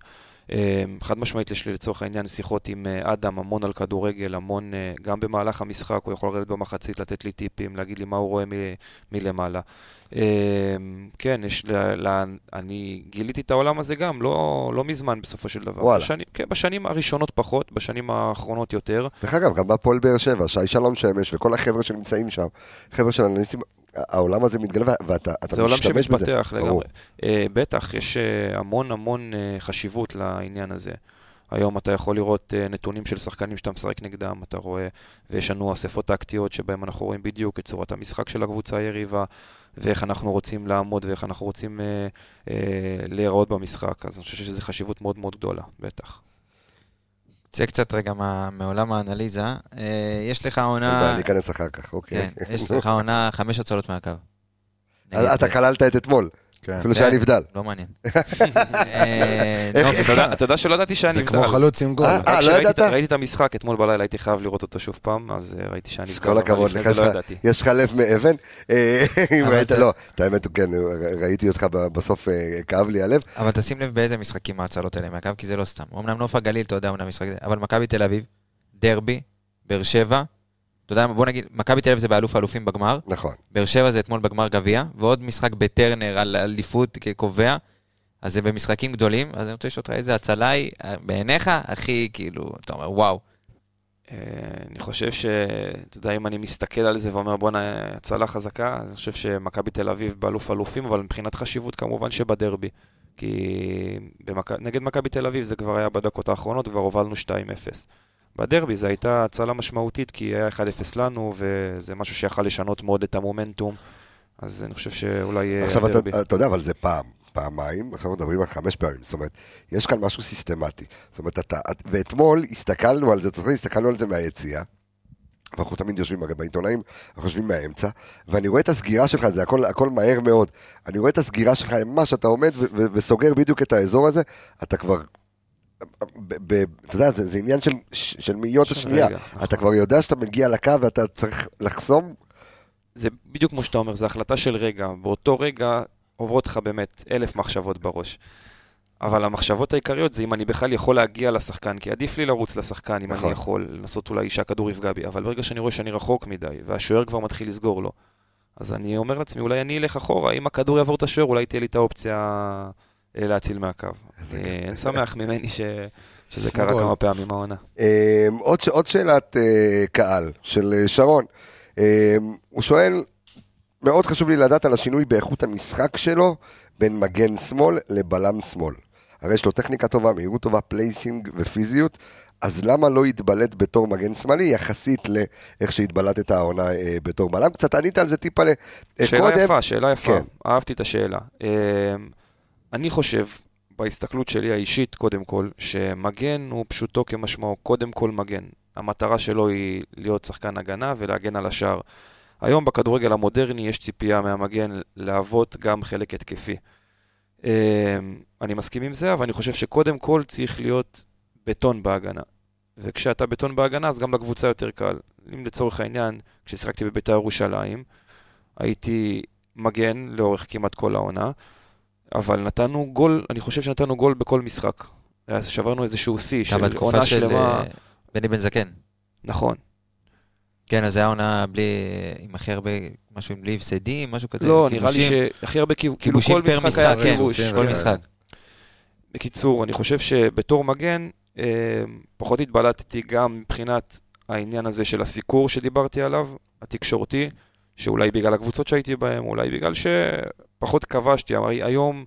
אה, חד משמעית יש לי לצורך העניין שיחות עם אה, אדם, המון על כדורגל, המון, אה, גם במהלך המשחק, הוא יכול לרדת במחצית, לתת לי טיפים, להגיד לי מה הוא רואה מ- מלמעלה. אה, כן, יש, ל, ל, אני גיליתי את העולם הזה גם, לא, לא מזמן בסופו של דבר. וואלה. בשנים, כן, בשנים הראשונות פחות, בשנים האחרונות יותר. דרך אגב, גם בהפועל באר שבע, שי שלום שמש וכל החבר'ה שנמצאים שם, חבר'ה של אנליסטים, העולם הזה מתגלה ואתה אתה זה עולם משתמש בזה. שמתפתח. לגמרי. Uh, בטח, יש uh, המון המון uh, חשיבות לעניין הזה. היום אתה יכול לראות נתונים של שחקנים שאתה משחק נגדם, אתה רואה, ויש לנו אספות טקטיות שבהם אנחנו רואים בדיוק את צורת המשחק של הקבוצה היריבה, ואיך אנחנו רוצים לעמוד ואיך אנחנו רוצים uh, uh, להיראות במשחק. אז אני חושב שזו חשיבות מאוד מאוד גדולה, בטח. צא קצת רגע מה- מעולם האנליזה. אה, יש לך עונה... בעיה, ניכנס אחר כך, אוקיי. כן, יש לך עונה חמש הצלות מהקו. אז נגד- אתה כללת את אתמול. אפילו שהיה כן. נבדל. לא מעניין. אה, אתה יודע- שלא ידעתי שאני זה כמו נבדל. חלוץ עם גול. אה, לא ידעת? ראיתי את המשחק אתמול בלילה, הייתי חייב לראות אותו שוב פעם, אז אה, ראיתי אז נבדל, כל הכבוד לך, יש לא לך- לב מאבן. אה, אם ראית, לא, את האמת, כן, ראיתי אותך בסוף, אה, כאב לי הלב. אבל תשים לב באיזה משחקים ההצלות האלה מהקו, כי זה לא סתם. אמנם נוף הגליל, אתה יודע, אמנם משחק זה, אבל מכבי תל אביב, דרבי, באר שבע, אתה יודע, בוא נגיד, מכבי תל אביב זה באלוף האלופים בגמר, נכון. באר שבע זה אתמול בגמר גביע, ועוד משחק בטרנר על אליפות כקובע, אז זה במשחקים גדולים, אז אני רוצה לשאול אותך איזה הצלה היא אה, בעיניך, הכי כאילו, אתה אומר, וואו. אה, אני חושב ש... אתה יודע, אם אני מסתכל על זה ואומר, בואנה, הצלה חזקה, אני חושב שמכבי תל אביב באלוף אלופים, אבל מבחינת חשיבות כמובן שבדרבי. כי במק... נגד מכבי תל אביב זה כבר היה בדקות האחרונות, כבר הובלנו 2-0. בדרבי זו הייתה הצלה משמעותית, כי היה 1-0 לנו, וזה משהו שיכל לשנות מאוד את המומנטום. אז אני חושב שאולי אה, עכשיו, אתה, הדרבי. אתה יודע, אבל זה פעם, פעמיים, עכשיו מדברים על חמש פעמים. זאת אומרת, יש כאן משהו סיסטמטי. זאת אומרת, אתה, את- ואתמול הסתכלנו על זה, זאת אומרת, הסתכלנו על זה מהיציאה. ואנחנו תמיד יושבים, הרי בעיתונאים, אנחנו יושבים מהאמצע, ואני רואה את הסגירה שלך, זה הכל, הכל מהר מאוד. אני רואה את הסגירה שלך, ממש אתה עומד וסוגר בדיוק את האזור הזה, אתה כבר... אתה יודע, זה, זה עניין של, של מאיות השנייה. נכון. אתה כבר יודע שאתה מגיע לקו ואתה צריך לחסום, זה בדיוק כמו שאתה אומר, זו החלטה של רגע. באותו רגע עוברות לך באמת אלף מחשבות בראש. אבל המחשבות העיקריות זה אם אני בכלל יכול להגיע לשחקן, כי עדיף לי לרוץ לשחקן אם נכון. אני יכול, לנסות אולי שהכדור יפגע בי, אבל ברגע שאני רואה שאני רחוק מדי, והשוער כבר מתחיל לסגור לו, אז אני אומר לעצמי, אולי אני אלך אחורה, אם הכדור יעבור את השוער, אולי תהיה לי את האופציה להציל מהקו. אה. אין שמח ממני ש... שזה קרה. כמה פעמים העונה. אה, עוד, ש- עוד שאלת אה, קהל של אה, שרון. אה, הוא שואל, מאוד חשוב לי לדעת על השינוי באיכות המשחק שלו בין מגן שמאל לבלם שמאל. הרי יש לו טכניקה טובה, מהירות טובה, placing ופיזיות, אז למה לא התבלט בתור מגן שמאלי יחסית לאיך שהתבלטת העונה אה, בתור בלם? קצת ענית על זה טיפה. אה, שאלה קודם. יפה, שאלה יפה. כן. אהבתי את השאלה. אמ, אני חושב, בהסתכלות שלי האישית, קודם כל, שמגן הוא פשוטו כמשמעו, קודם כל מגן. המטרה שלו היא להיות שחקן הגנה ולהגן על השער. היום בכדורגל המודרני יש ציפייה מהמגן להוות גם חלק התקפי. אמ, אני מסכים עם זה, אבל אני חושב שקודם כל צריך להיות בטון בהגנה. וכשאתה בטון בהגנה, אז גם לקבוצה יותר קל. אם לצורך העניין, כששיחקתי בבית"ר ירושלים, הייתי מגן לאורך כמעט כל העונה, אבל נתנו גול, אני חושב שנתנו גול בכל משחק. אז שברנו איזשהו שיא של עונה של שלמה. אה, בני בן זקן. נכון. כן, אז זה היה עונה בלי, עם הכי הרבה, משהו עם בלי הפסדים, משהו כזה. לא, נראה לי. שהכי הרבה, כאילו כאילו כיבושים כל פר משחק היה כן, כל כן. משחק. בקיצור, אני חושב שבתור מגן, אה, פחות התבלטתי גם מבחינת העניין הזה של הסיקור שדיברתי עליו, התקשורתי, שאולי בגלל הקבוצות שהייתי בהן, אולי בגלל שפחות כבשתי. הרי היום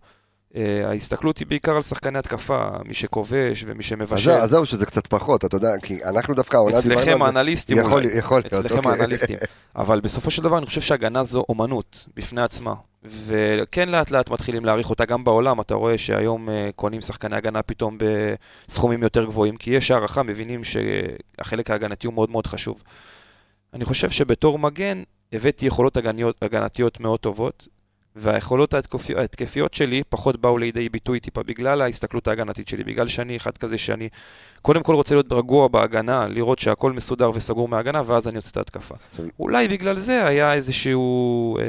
אה, ההסתכלות היא בעיקר על שחקני התקפה, מי שכובש ומי שמבשל. אז זהו, שזה קצת פחות, אתה יודע, כי אנחנו דווקא העונה דיברנו אצלכם על זה. האנליסטים יכול, אולי. יכול להיות, אצלכם אוקיי. האנליסטים. אבל בסופו של דבר אני חושב שהגנה זו אומנות בפני עצמה. וכן לאט לאט מתחילים להעריך אותה גם בעולם, אתה רואה שהיום אה, קונים שחקני הגנה פתאום בסכומים יותר גבוהים, כי יש הערכה, מבינים שהחלק ההגנתי הוא מאוד מאוד חשוב. אני חושב שבתור מגן הבאתי יכולות הגניות, הגנתיות מאוד טובות, והיכולות ההתקפי- ההתקפיות שלי פחות באו לידי ביטוי טיפה בגלל ההסתכלות ההגנתית שלי, בגלל שאני אחד כזה שאני קודם כל רוצה להיות רגוע בהגנה, לראות שהכל מסודר וסגור מההגנה, ואז אני עושה את ההתקפה. אולי בגלל זה היה איזשהו אה,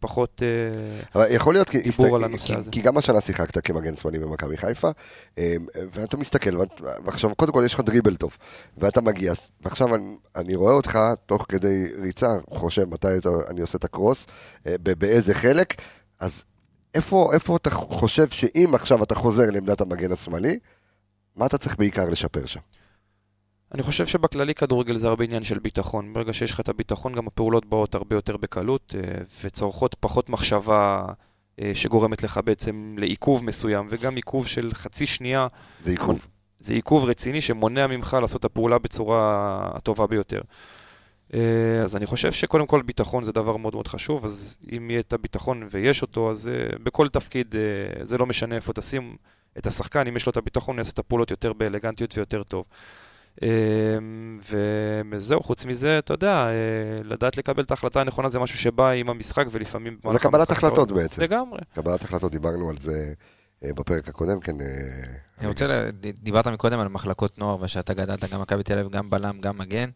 פחות... אה, אבל יכול להיות, כי, דיבור הסת- על הנושא כי, הזה. כי גם השנה שיחקת כמגן שמאלי במכבי חיפה, אה, ואתה מסתכל, ואת- ועכשיו קודם כל יש לך דריבל טוב, ואתה מגיע, ועכשיו אני, אני רואה אותך תוך כדי ריצה, חושב מתי אתה, אני עושה את הקרוס, אה, באיזה חלק, אז איפה, איפה אתה חושב שאם עכשיו אתה חוזר לעמדת המגן השמאלי, מה אתה צריך בעיקר לשפר שם? אני חושב שבכללי כדורגל זה הרבה עניין של ביטחון. ברגע שיש לך את הביטחון, גם הפעולות באות הרבה יותר בקלות, אה, וצורכות פחות מחשבה אה, שגורמת לך בעצם לעיכוב מסוים, וגם עיכוב של חצי שנייה, זה עיכוב. זה עיכוב רציני שמונע ממך לעשות את הפעולה בצורה הטובה ביותר. אה, אז אני חושב שקודם כל ביטחון זה דבר מאוד מאוד חשוב, אז אם יהיה את הביטחון ויש אותו, אז אה, בכל תפקיד, אה, זה לא משנה איפה תשים את השחקן, אם יש לו את הביטחון, הוא יעשה את הפעולות יותר באלגנטיות ויותר טוב. וזהו, חוץ מזה, אתה יודע, לדעת לקבל את ההחלטה הנכונה זה משהו שבא עם המשחק ולפעמים... זה קבלת החלטות רואה- בעצם. לגמרי. קבלת החלטות, דיברנו על זה בפרק הקודם, כן. אני רוצה, דיברת מקודם על מחלקות נוער, ושאתה גדלת גם מכבי תל אביב, גם בלם, גם מגן.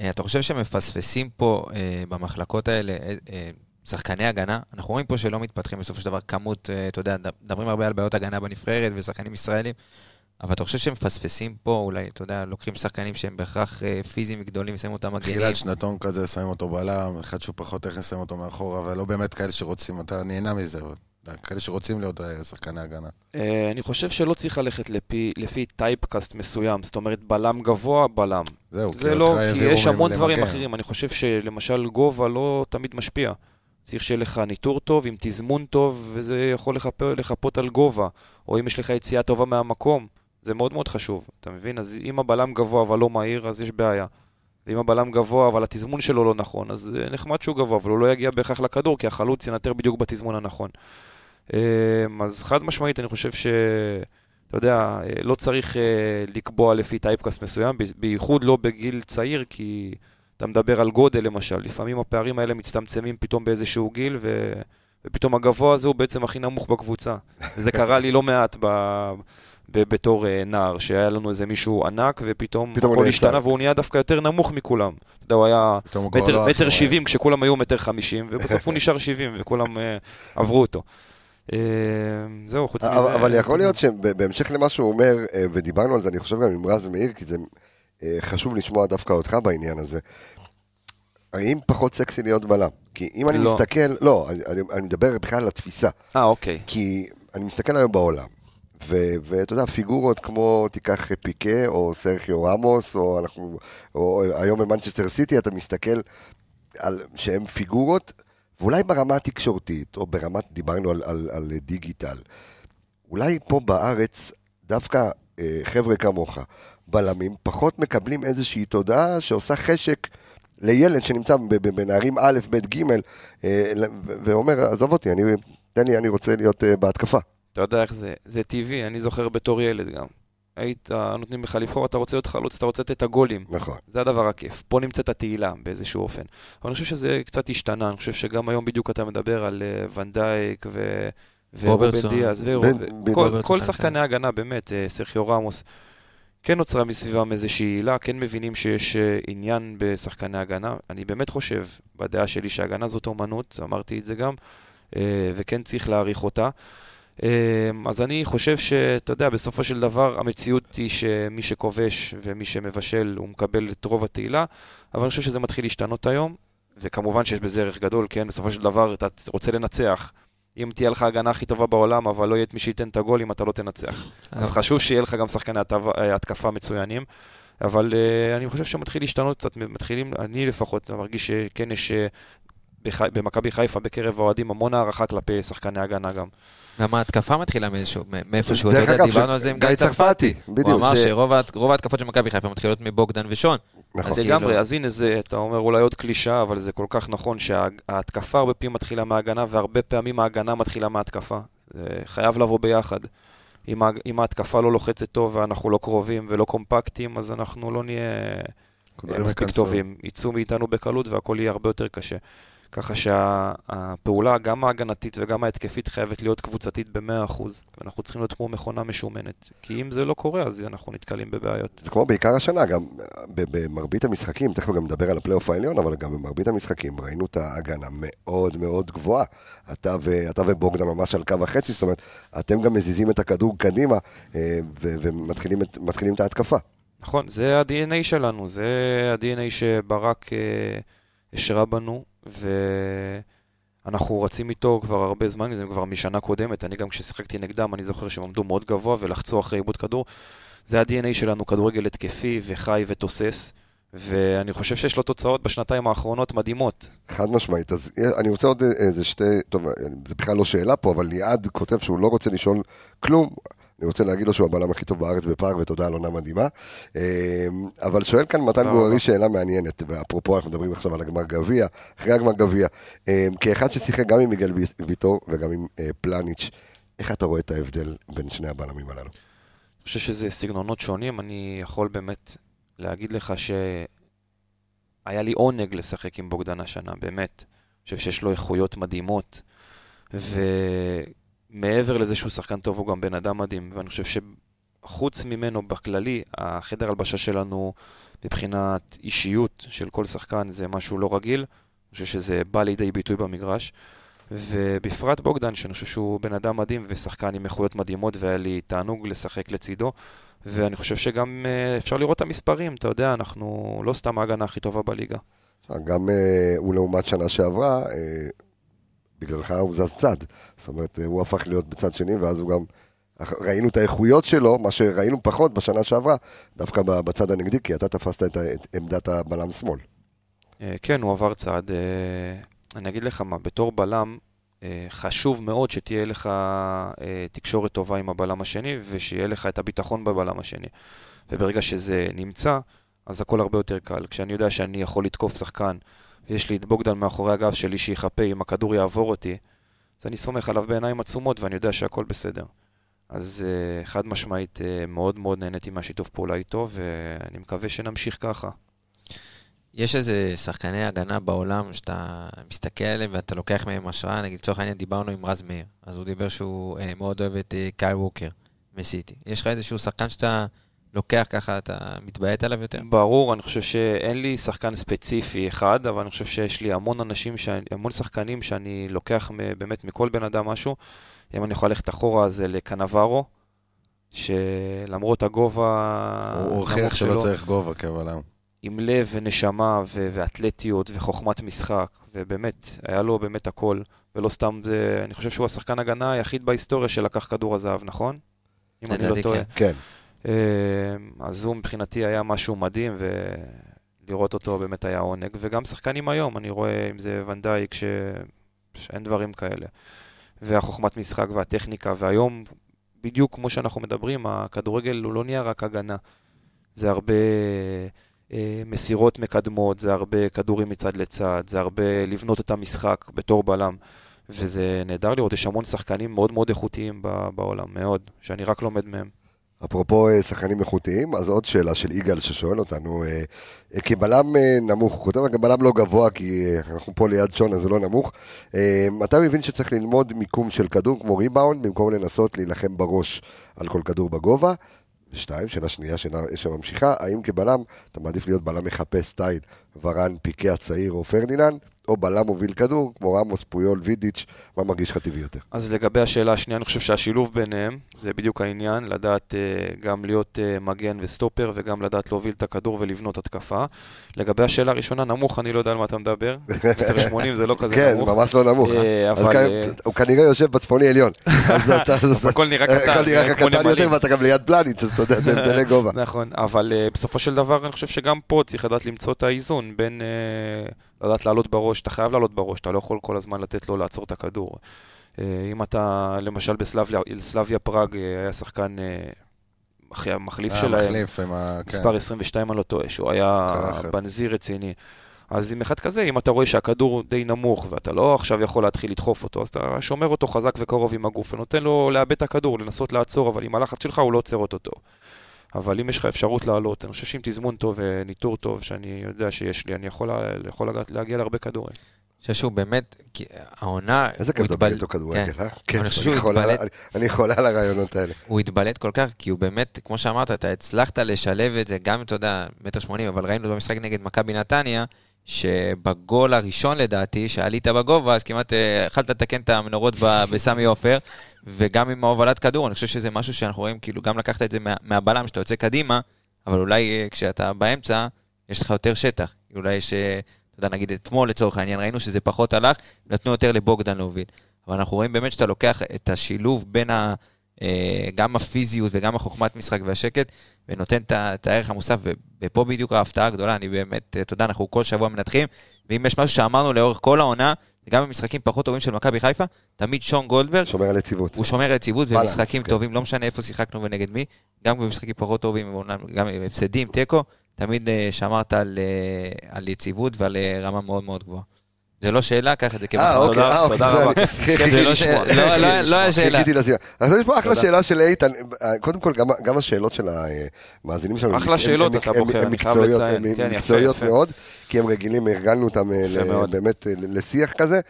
אה, אתה חושב שמפספסים פה אה, במחלקות האלה אה, אה, שחקני הגנה? אנחנו רואים פה שלא מתפתחים בסופו של דבר כמות, אה, אתה יודע, מדברים הרבה על בעיות הגנה בנבחרת ושחקנים ישראלים. אבל אתה חושב שהם מפספסים פה, אולי, אתה יודע, לוקחים שחקנים שהם בהכרח אה, פיזיים וגדולים, ושמים אותם מגנים. תחילת שנתון כזה, שמים אותו בלם, אחד שהוא פחות איך לשים אותו מאחורה, אבל לא באמת כאלה שרוצים, אתה נהנה מזה. כאלה שרוצים להיות אה, שחקני הגנה. אה, אני חושב שלא צריך ללכת לפי, לפי טייפקאסט מסוים, זאת אומרת בלם גבוה, בלם. זהו, זה לא, כי יש המון דברים. אחרים. אני חושב שלמשל גובה לא תמיד משפיע. צריך שיהיה לך ניטור טוב, עם תזמון טוב, וזה יכול לחפ... לחפות על גובה. או אם יש לך יציאה טובה מהמקום, זה מאוד מאוד חשוב, אתה מבין? אז אם הבלם גבוה אבל לא מהיר, אז יש בעיה. ואם הבלם גבוה אבל התזמון שלו לא נכון, אז אה, נחמד שהוא גבוה, אבל הוא לא יגיע בהכרח לכדור, כי החלוץ ינטר בדיוק בתזמון הנכון. אה, אז חד משמעית, אני חושב ש... אתה יודע, אה, לא צריך לקבוע לפי טייפקאסט מסוים, בייחוד לא בגיל צעיר, כי אתה מדבר על גודל למשל, לפעמים הפערים האלה מצטמצמים פתאום באיזשהו גיל, ו... ופתאום הגבוה הזה הוא בעצם הכי נמוך בקבוצה. וזה קרה לי לא מעט ב... בתור אה, נער, שהיה לנו איזה מישהו ענק, ופתאום הכל. השתנה והוא נהיה דווקא יותר נמוך מכולם. אתה יודע, הוא היה מטר, לא מטר אחראי. שבעים כשכולם היו מטר חמישים, ובסוף הוא נשאר שבעים וכולם אה, עברו אותו. אה, זהו, חוץ מזה... אבל יכול להיות שבהמשך למה שהוא אומר, ודיברנו על זה, אני חושב גם עם רז מאיר, כי זה חשוב לשמוע דווקא אותך בעניין הזה. האם פחות סקסי להיות בלם? כי אם אני לא. מסתכל, לא, אני- מדבר בכלל על התפיסה. אה, אוקיי. כי אני מסתכל היום בעולם, ואתה יודע, פיגורות כמו, תיקח פיקה, או סרחיו רמוס, או אנחנו, או היום במנצ'סטר סיטי, אתה מסתכל על שהם פיגורות, ואולי ברמה התקשורתית, או ברמת, דיברנו על, על, על דיגיטל, אולי פה בארץ, דווקא אה, חבר'ה כמוך, בלמים, פחות מקבלים איזושהי תודעה שעושה חשק לילד שנמצא בנערים א', ב', ג', אה, ואומר, עזוב אותי, אני, תן לי, אני רוצה להיות אה, בהתקפה. אתה יודע איך זה, זה טבעי, אני זוכר בתור ילד גם. היית, נותנים לך לבחור, אתה רוצה להיות חלוץ, אתה רוצה לתת את הגולים. נכון. זה הדבר הכיף. פה נמצאת התהילה באיזשהו אופן. אבל אני חושב שזה קצת השתנה, אני חושב שגם היום בדיוק אתה מדבר על אה, ונדייק ו... ורובן. דיאז, ו- בן- ו- בן- כל- רוברטסון כל גם שחקני ההגנה, באמת, אה, סרחיו רמוס, כן נוצרה מסביבם איזושהי עילה, כן מבינים שיש אה, עניין בשחקני הגנה. אני באמת חושב, בדעה שלי, שהגנה זאת אומנות, אמרתי את זה גם, וכן צריך להעריך אותה. אה, אז אני חושב שאתה יודע, בסופו של דבר המציאות היא שמי שכובש ומי שמבשל הוא מקבל את רוב התהילה, אבל אני חושב שזה מתחיל להשתנות היום, וכמובן שיש בזה ערך גדול, כן? בסופו של דבר אתה רוצה לנצח. אם תהיה לך ההגנה הכי טובה בעולם, אבל לא יהיה את מי שייתן את הגול אם אתה לא תנצח. אז חשוב שיהיה לך גם שחקני אה, התקפה מצוינים. אבל uh, אני חושב שמתחיל להשתנות קצת, מתחילים, אני לפחות מרגיש שכן יש uh. במכבי חיפה בקרב האוהדים המון הערכה כלפי שחקני הגנה גם. גם ההתקפה מתחילה מאיזשהו- מאיפשהו, דרך אתה יודע, אגב, דיברנו על זה עם גיא צרפתי, הוא אמר שרוב ההת- רוב ההתקפות של מכבי חיפה מתחילות מבוגדן ושון. נכון. אז זה כאילו- לגמרי, אז הנה זה, אתה אומר אולי עוד קלישאה, אבל זה כל כך נכון שההתקפה הרבה פעמים מתחילה מההגנה, והרבה פעמים ההגנה מתחילה מההתקפה. זה חייב לבוא ביחד. אם, ההתקפה לא לוחצת טוב ואנחנו לא קרובים ולא קומפקטים, אז אנחנו לא נהיה מספיק. טובים. יצאו מאיתנו בקלות והכל יהיה הרבה יותר קשה. ככה שהפעולה, גם ההגנתית וגם ההתקפית, חייבת להיות קבוצתית ב-100%, ואנחנו צריכים להיות כמו מכונה משומנת. כי אם זה לא קורה, אז אנחנו נתקלים בבעיות. זה כמו בעיקר השנה, גם במרבית המשחקים, תכף גם נדבר על הפלייאוף העליון, אבל גם במרבית המשחקים ראינו את ההגנה מאוד מאוד גבוהה. אתה, ו, אתה ובוגדן ממש על קו החצי, זאת אומרת, אתם גם מזיזים את הכדור קדימה אה, ו- ומתחילים את, את ההתקפה. נכון, זה ה-DNA שלנו, זה ה-DNA שברק אה, השרה בנו, ואנחנו רצים איתו כבר הרבה זמן, זה כבר משנה קודמת, אני גם כששיחקתי נגדם, אני זוכר שהם עמדו מאוד גבוה ולחצו אחרי עיבוד כדור. זה ה-DNA שלנו, כדורגל התקפי וחי ותוסס, ואני חושב שיש לו תוצאות בשנתיים האחרונות מדהימות. חד משמעית. אז אני רוצה עוד איזה שתי, טוב, זה בכלל לא שאלה פה, אבל ליעד כותב שהוא לא רוצה לשאול כלום. אני רוצה להגיד לו שהוא הבלם הכי טוב בארץ בפארק, ותודה על עונה מדהימה. אה, אבל שואל כאן מתן גוררי. שאלה מעניינת, ואפרופו אנחנו מדברים עכשיו על הגמר גביע, אחרי הגמר גביע, אה, כאחד ששיחק גם עם מיגל ויטור וגם עם אה, פלניץ', איך אתה רואה את ההבדל בין שני הבלמים הללו? אני חושב שזה סגנונות שונים, אני יכול באמת להגיד לך שהיה לי עונג לשחק עם בוגדן השנה, באמת. אני חושב שיש לו איכויות מדהימות, ומעבר לזה שהוא שחקן טוב, הוא גם בן אדם מדהים, ואני חושב שחוץ ממנו, בכללי, החדר הלבשה שלנו, מבחינת אישיות של כל שחקן, זה משהו לא רגיל. אני חושב שזה בא לידי ביטוי במגרש. ובפרט בוגדן, שאני חושב שהוא בן אדם מדהים ושחקן עם איכויות מדהימות, והיה לי תענוג לשחק לצידו. ואני חושב שגם אה, אפשר לראות את המספרים, אתה יודע, אנחנו לא סתם ההגנה הכי טובה בליגה. גם אה, הוא לעומת שנה שעברה, אה, בגללך הוא זז צד. זאת אומרת, אה, הוא הפך להיות בצד שני, ואז הוא גם... ראינו את האיכויות שלו, מה שראינו פחות בשנה שעברה, דווקא בצד הנגדי, כי אתה תפסת את, עמדת הבלם שמאל. אה, כן, הוא עבר צעד. אה, אני אגיד לך מה, בתור בלם, חשוב מאוד שתהיה לך תקשורת טובה עם הבלם השני, ושיהיה לך את הביטחון בבלם השני. וברגע שזה נמצא, אז הכל הרבה יותר קל. כשאני יודע שאני יכול לתקוף שחקן, ויש לי את בוגדן מאחורי הגב שלי שיחפה, אם הכדור יעבור אותי, אז אני סומך עליו בעיניים עצומות, ואני יודע שהכל בסדר. אז אה, חד משמעית, אה, מאוד מאוד נהניתי מהשיתוף פעולה איתו, ואני מקווה שנמשיך ככה. יש איזה שחקני הגנה בעולם שאתה מסתכל עליהם ואתה לוקח מהם השראה, נגיד לצורך העניין דיברנו עם רז מאיר, אז הוא דיבר שהוא אה, מאוד אוהב את אה, קייל ווקר מסיטי. יש לך איזשהו שחקן שאתה לוקח ככה, אתה מתביית עליו יותר? ברור, אני חושב שאין לי שחקן ספציפי אחד, אבל אני חושב שיש לי המון אנשים, שאני, המון שחקנים שאני לוקח באמת מכל בן אדם משהו. אם אני יכול ללכת אחורה, זה לקנברו, שלמרות הגובה הוא הוכיח שלא שלו, צריך גובה כבלם. עם לב ונשמה ו- ואתלטיות וחוכמת משחק, ובאמת, היה לו באמת הכל, ולא סתם זה, אני חושב שהוא השחקן הגנה היחיד בהיסטוריה שלקח כדור הזהב, נכון? אם אני לא טועה. כן. כן. אה, אז הוא מבחינתי היה משהו מדהים, ולראות אותו באמת היה עונג. וגם שחקנים היום, אני רואה אם זה ונדייק, ש... שאין דברים כאלה. והחוכמת משחק והטכניקה, והיום, בדיוק כמו שאנחנו מדברים, הכדורגל הוא לא נהיה רק הגנה. זה הרבה אה, מסירות מקדמות, זה הרבה כדורים מצד לצד, זה הרבה לבנות את המשחק בתור בלם. וזה נהדר לראות, יש המון שחקנים מאוד מאוד איכותיים בעולם, מאוד, שאני רק לומד מהם. אפרופו אה, שחקנים איכותיים, אז עוד שאלה של יגאל ששואל אותנו, אה, אה, כבלם נמוך, הוא כותב גם בלם לא גבוה, כי אנחנו פה ליד שון אז הוא לא נמוך, אתה מבין שצריך ללמוד מיקום של כדור כמו ריבאונד, במקום לנסות להילחם בראש על כל כדור בגובה? ושתיים, שאלה שנייה שממשיכה, האם כבלם אתה מעדיף להיות בלם מחפש סטייל ורן, פיקה הצעיר או פרדיננד, או בלם מוביל כדור, כמו רמוס, פויול, וידיץ', מה מרגיש לך טבעי יותר? אז לגבי השאלה השנייה, אני חושב שהשילוב ביניהם, זה בדיוק העניין, לדעת uh, גם להיות uh, מגן וסטופר, וגם לדעת להוביל את הכדור ולבנות התקפה. לגבי השאלה הראשונה, נמוך, אני לא יודע על מה אתה מדבר. מטר 80 זה לא כזה כן, זה נמוך. ממש לא נמוך. אה, אה, הוא כנראה יושב בצפוני עליון. אז הכל נראה קטן, הכל נראה קטן יותר. ואתה גם ליד פלניץ', אז אתה יודע, זה הבדלי גובה. נכון, אבל בסופו של דבר אני חושב שגם פה צריך לדעת למצוא את האיזון בין לדעת לעלות בראש, אתה חייב לעלות בראש, אתה לא יכול כל הזמן לתת לו לעצור את הכדור. Uh, אם אתה, למשל בסלביה סלביה פראג uh, היה שחקן uh, אחי, המחליף אה, שלהם, מחליף עם ה... כן. מספר 22 אני לא טועה, שהוא היה. בנזיר רציני. אז עם אחד כזה, אם אתה רואה שהכדור די נמוך ואתה לא עכשיו יכול להתחיל לדחוף אותו, אז אתה שומר אותו חזק וקרוב עם הגוף ונותן לו לאבד את הכדור, לנסות לעצור, אבל עם הלחץ שלך הוא לא עוצר אותו טוב. אבל אם יש לך אפשרות לעלות, אני חושב שעם תזמון טוב וניטור טוב, שאני יודע שיש לי, אני יכול, יכול להג- להגיע להרבה כדורים. אני חושב שהוא באמת, כי העונה, איזה כיף לדבר איתו כדורגל, כן. אה? כיף, אני חושב שהוא התבלט- אני- אני חולה על הרעיונות האלה. הוא התבלט כל כך, כי הוא באמת, כמו שאמרת, אתה הצלחת לשלב את זה, גם, אתה יודע, מטר שמונים, אבל ראינו במשחק נגד מכבי נתניה, שבגול הראשון לדעתי, שעלית בגובה, אז כמעט אה, יכלת לתקן את המנורות בסמי עופר, וגם עם ההובלת כדור, אני חושב שזה משהו שאנחנו רואים, כאילו, גם לקחת את זה מה, מהבלם, שאתה יוצא קדימה, אבל אולי אה, כשאתה באמצע, יש לך יותר שטח. אולי יש, אה, אתה יודע, נגיד אתמול לצורך העניין, ראינו שזה פחות הלך, נתנו יותר לבוגדן להוביל. אבל אנחנו רואים באמת שאתה לוקח את השילוב בין ה... אה, גם הפיזיות וגם החוכמת משחק והשקט, ונותן את הערך המוסף, ופה בדיוק ההפתעה הגדולה, אני באמת, אתה יודע, אנחנו כל שבוע מנתחים, ואם יש משהו שאמרנו לאורך כל העונה, גם במשחקים פחות טובים של מכבי חיפה, תמיד שון גולדברג, שומר על יציבות. הוא שומר יציבות בלנס, ומשחקים כן. טובים, לא משנה איפה שיחקנו ונגד מי, גם במשחקים פחות טובים, גם הפסדים, תיקו, תמיד אה, שמרת על, אה, על יציבות ועל אה, רמה מאוד מאוד גבוהה. זה לא שאלה, קח את זה אה, כמחמאה. אוקיי, תודה- אה, אוקיי. תודה רבה. זה לא. שאלה, לא, לא, לא היה שאלה. אז יש פה אחלה. שאלה של איתן, אה, קודם כל גם- גם השאלות של המאזינים שלנו, אחלה שאלות אתה הם- בוחר, אני חייב לציין. הם כן, מקצועיות. מאוד, כי הם רגילים, הרגלנו אותם אה. באמת אה, לשיח כזה.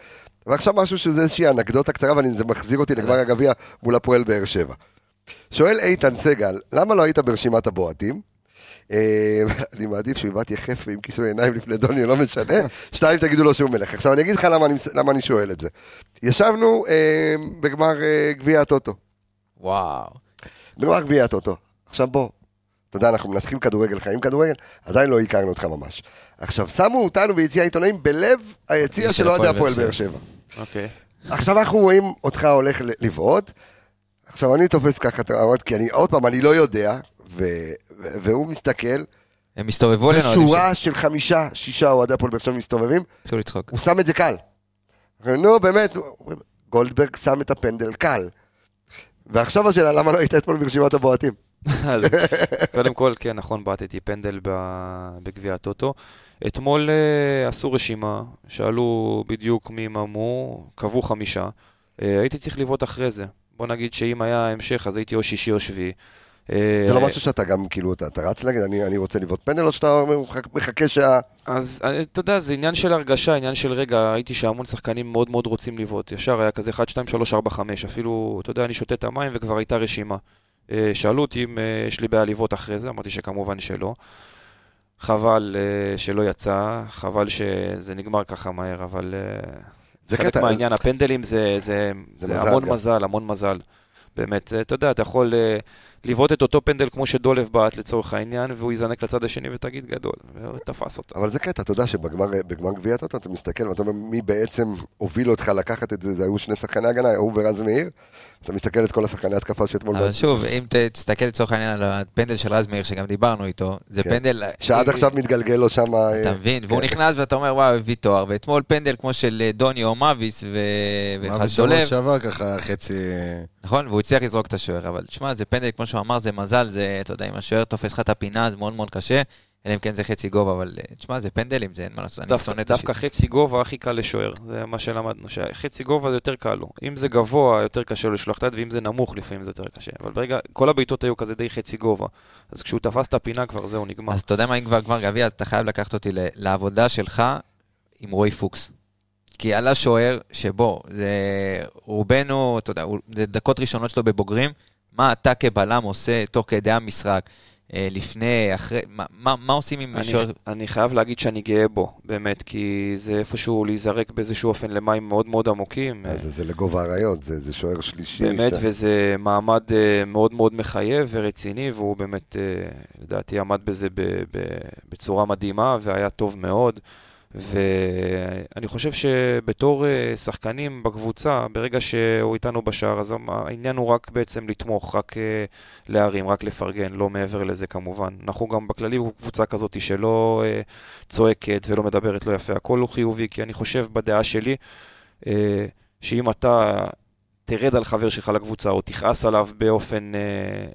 ועכשיו משהו שזה איזושהי אנקדוטה קצרה, אבל זה מחזיר אותי לגמר הגביע מול הפועל באר שבע. שואל איתן סגל, למה לא היית ברשימת הבועטים? אה, אני מעדיף שיובט יחף עם כיסוי עיניים לפני דוני, לא משנה. שתיים, תגידו לו שהוא מלך. עכשיו, אני אגיד לך למה אני, למה אני שואל את זה. ישבנו אה, בגמר אה, גביע הטוטו. וואו. בגמר גביע הטוטו. עכשיו בוא, אתה יודע, אנחנו מנתחים כדורגל, חיים כדורגל, עדיין לא הכרנו אותך ממש. עכשיו, שמו אותנו ביציע העיתונאים בלב היציע של אוהדי הפועל באר שבע. אוקיי. עכשיו אנחנו רואים אותך הולך לבעוט, עכשיו אני תופס ככה כי אני, עוד פעם, אני לא יודע, ו, והוא מסתכל, הם הסתובבו אלינו, אוהדים ושורה של חמישה, שישה אוהדי הפועל באר שבע מסתובבים, שהתחילו לצחוק. הוא שם את זה קל. נו, באמת, גולדברג שם את הפנדל קל. ועכשיו השאלה, למה לא היית אתמול ברשימת הבועטים? קודם כל, כן, נכון, בעטתי פנדל בגביע הטוטו. אתמול אה, עשו רשימה, שאלו בדיוק מי ממו, קבעו חמישה. אה, הייתי צריך לבעוט אחרי זה. בוא נגיד שאם היה המשך, אז הייתי או שישי או שביעי. אה, זה לא משהו שאתה גם, כאילו, אתה, אתה רץ להגיד, אני, אני רוצה לבעוט פנדל, או שאתה מחכה- שה... אז אה, אתה יודע, זה עניין של הרגשה, עניין של רגע, ראיתי שהמון שחקנים מאוד מאוד רוצים לבעוט. ישר היה כזה 1, 2, 3, 4, 5, אפילו, אתה יודע, אני שותה את המים וכבר הייתה רשימה. אה, שאלו אותי אם יש לי בעיה לבעוט אחרי זה, אמרתי שכמובן שלא. חבל שלא יצא, חבל שזה נגמר ככה מהר, אבל זה חלק קטע- מהעניין, הפנדלים זה, זה, זה זה מזל המון גם. מזל, המון מזל. באמת, אתה יודע, אתה יכול לבעוט את אותו פנדל כמו שדולב בעט לצורך העניין, והוא יזנק לצד השני ותגיד גדול, והוא תפס אותו. אבל זה קטע, אתה יודע שבגמר בגמר גביע הטוטו אתה מסתכל ואתה אומר מי בעצם הוביל אותך לקחת את זה, זה היו שני שחקני הגנה, הוא ורז מאיר. אתה מסתכל את כל השחקני התקפה שאתמול... אבל שוב, אם תסתכל לצורך העניין על הפנדל של רז מאיר, שגם דיברנו איתו, זה כן. פנדל... שעד עכשיו מתגלגל לו שם... אה, אתה מבין? והוא כן. נכנס ואתה אומר, וואו, הביא תואר, ואתמול פנדל כמו של אה, דוני או מאביס ו- מה ואחד דולב, שעבר ככה חצי... נכון? והוא הצליח לזרוק את השוער, אבל תשמע, זה פנדל, כמו שהוא אמר, זה מזל, זה, אתה יודע, אם השוער תופס לך את הפינה, זה מאוד מאוד קשה, אלא אם כן זה חצי גובה, אבל אה, תשמע, זה פנדלים, זה אין מה לעשות, אני דווקא, שונא את דווקא השיט. חצי גובה הכי קל לשוער, זה מה שלמדנו, שחצי גובה זה יותר קל לו. אם זה גבוה, יותר קשה לו לשלוח את היד, ואם זה נמוך, לפעמים זה יותר קשה. אבל ברגע, כל הבעיטות היו כזה די חצי גובה. אז כשהוא תפס את הפינה כבר זהו, נגמר. אז אתה יודע מה, אם כבר גמר גביע, אז אתה חייב לקחת אותי לעבודה שלך עם רועי פוקס. כי עלה שוער שבו, זה רובנו, אתה יודע, זה דקות ראשונות שלו בבוגרים, מה אתה כבלם עושה תוך כדי המשחק, אה, לפני, אחרי, מה, מה, מה עושים עם אני? אני חייב להגיד שאני גאה בו, באמת, כי זה איפשהו להיזרק באיזשהו אופן למים מאוד מאוד עמוקים. אז זה- זה לגובה האריות, זה זה שוער שלישי. באמת, שאתה- וזה מעמד אה, מאוד מאוד מחייב ורציני, והוא באמת, אה, לדעתי, עמד בזה ב- ב- בצורה מדהימה, והיה טוב מאוד. ואני חושב שבתור אה, שחקנים בקבוצה, ברגע שהוא איתנו בשער, אז העניין הוא רק בעצם לתמוך, רק אה, להרים, רק לפרגן, לא מעבר לזה כמובן. אנחנו גם בכללי קבוצה כזאת שלא אה, צועקת ולא מדברת לא יפה, הכל הוא חיובי, כי אני חושב בדעה שלי, שאם אתה תרד על חבר שלך לקבוצה או תכעס עליו באופן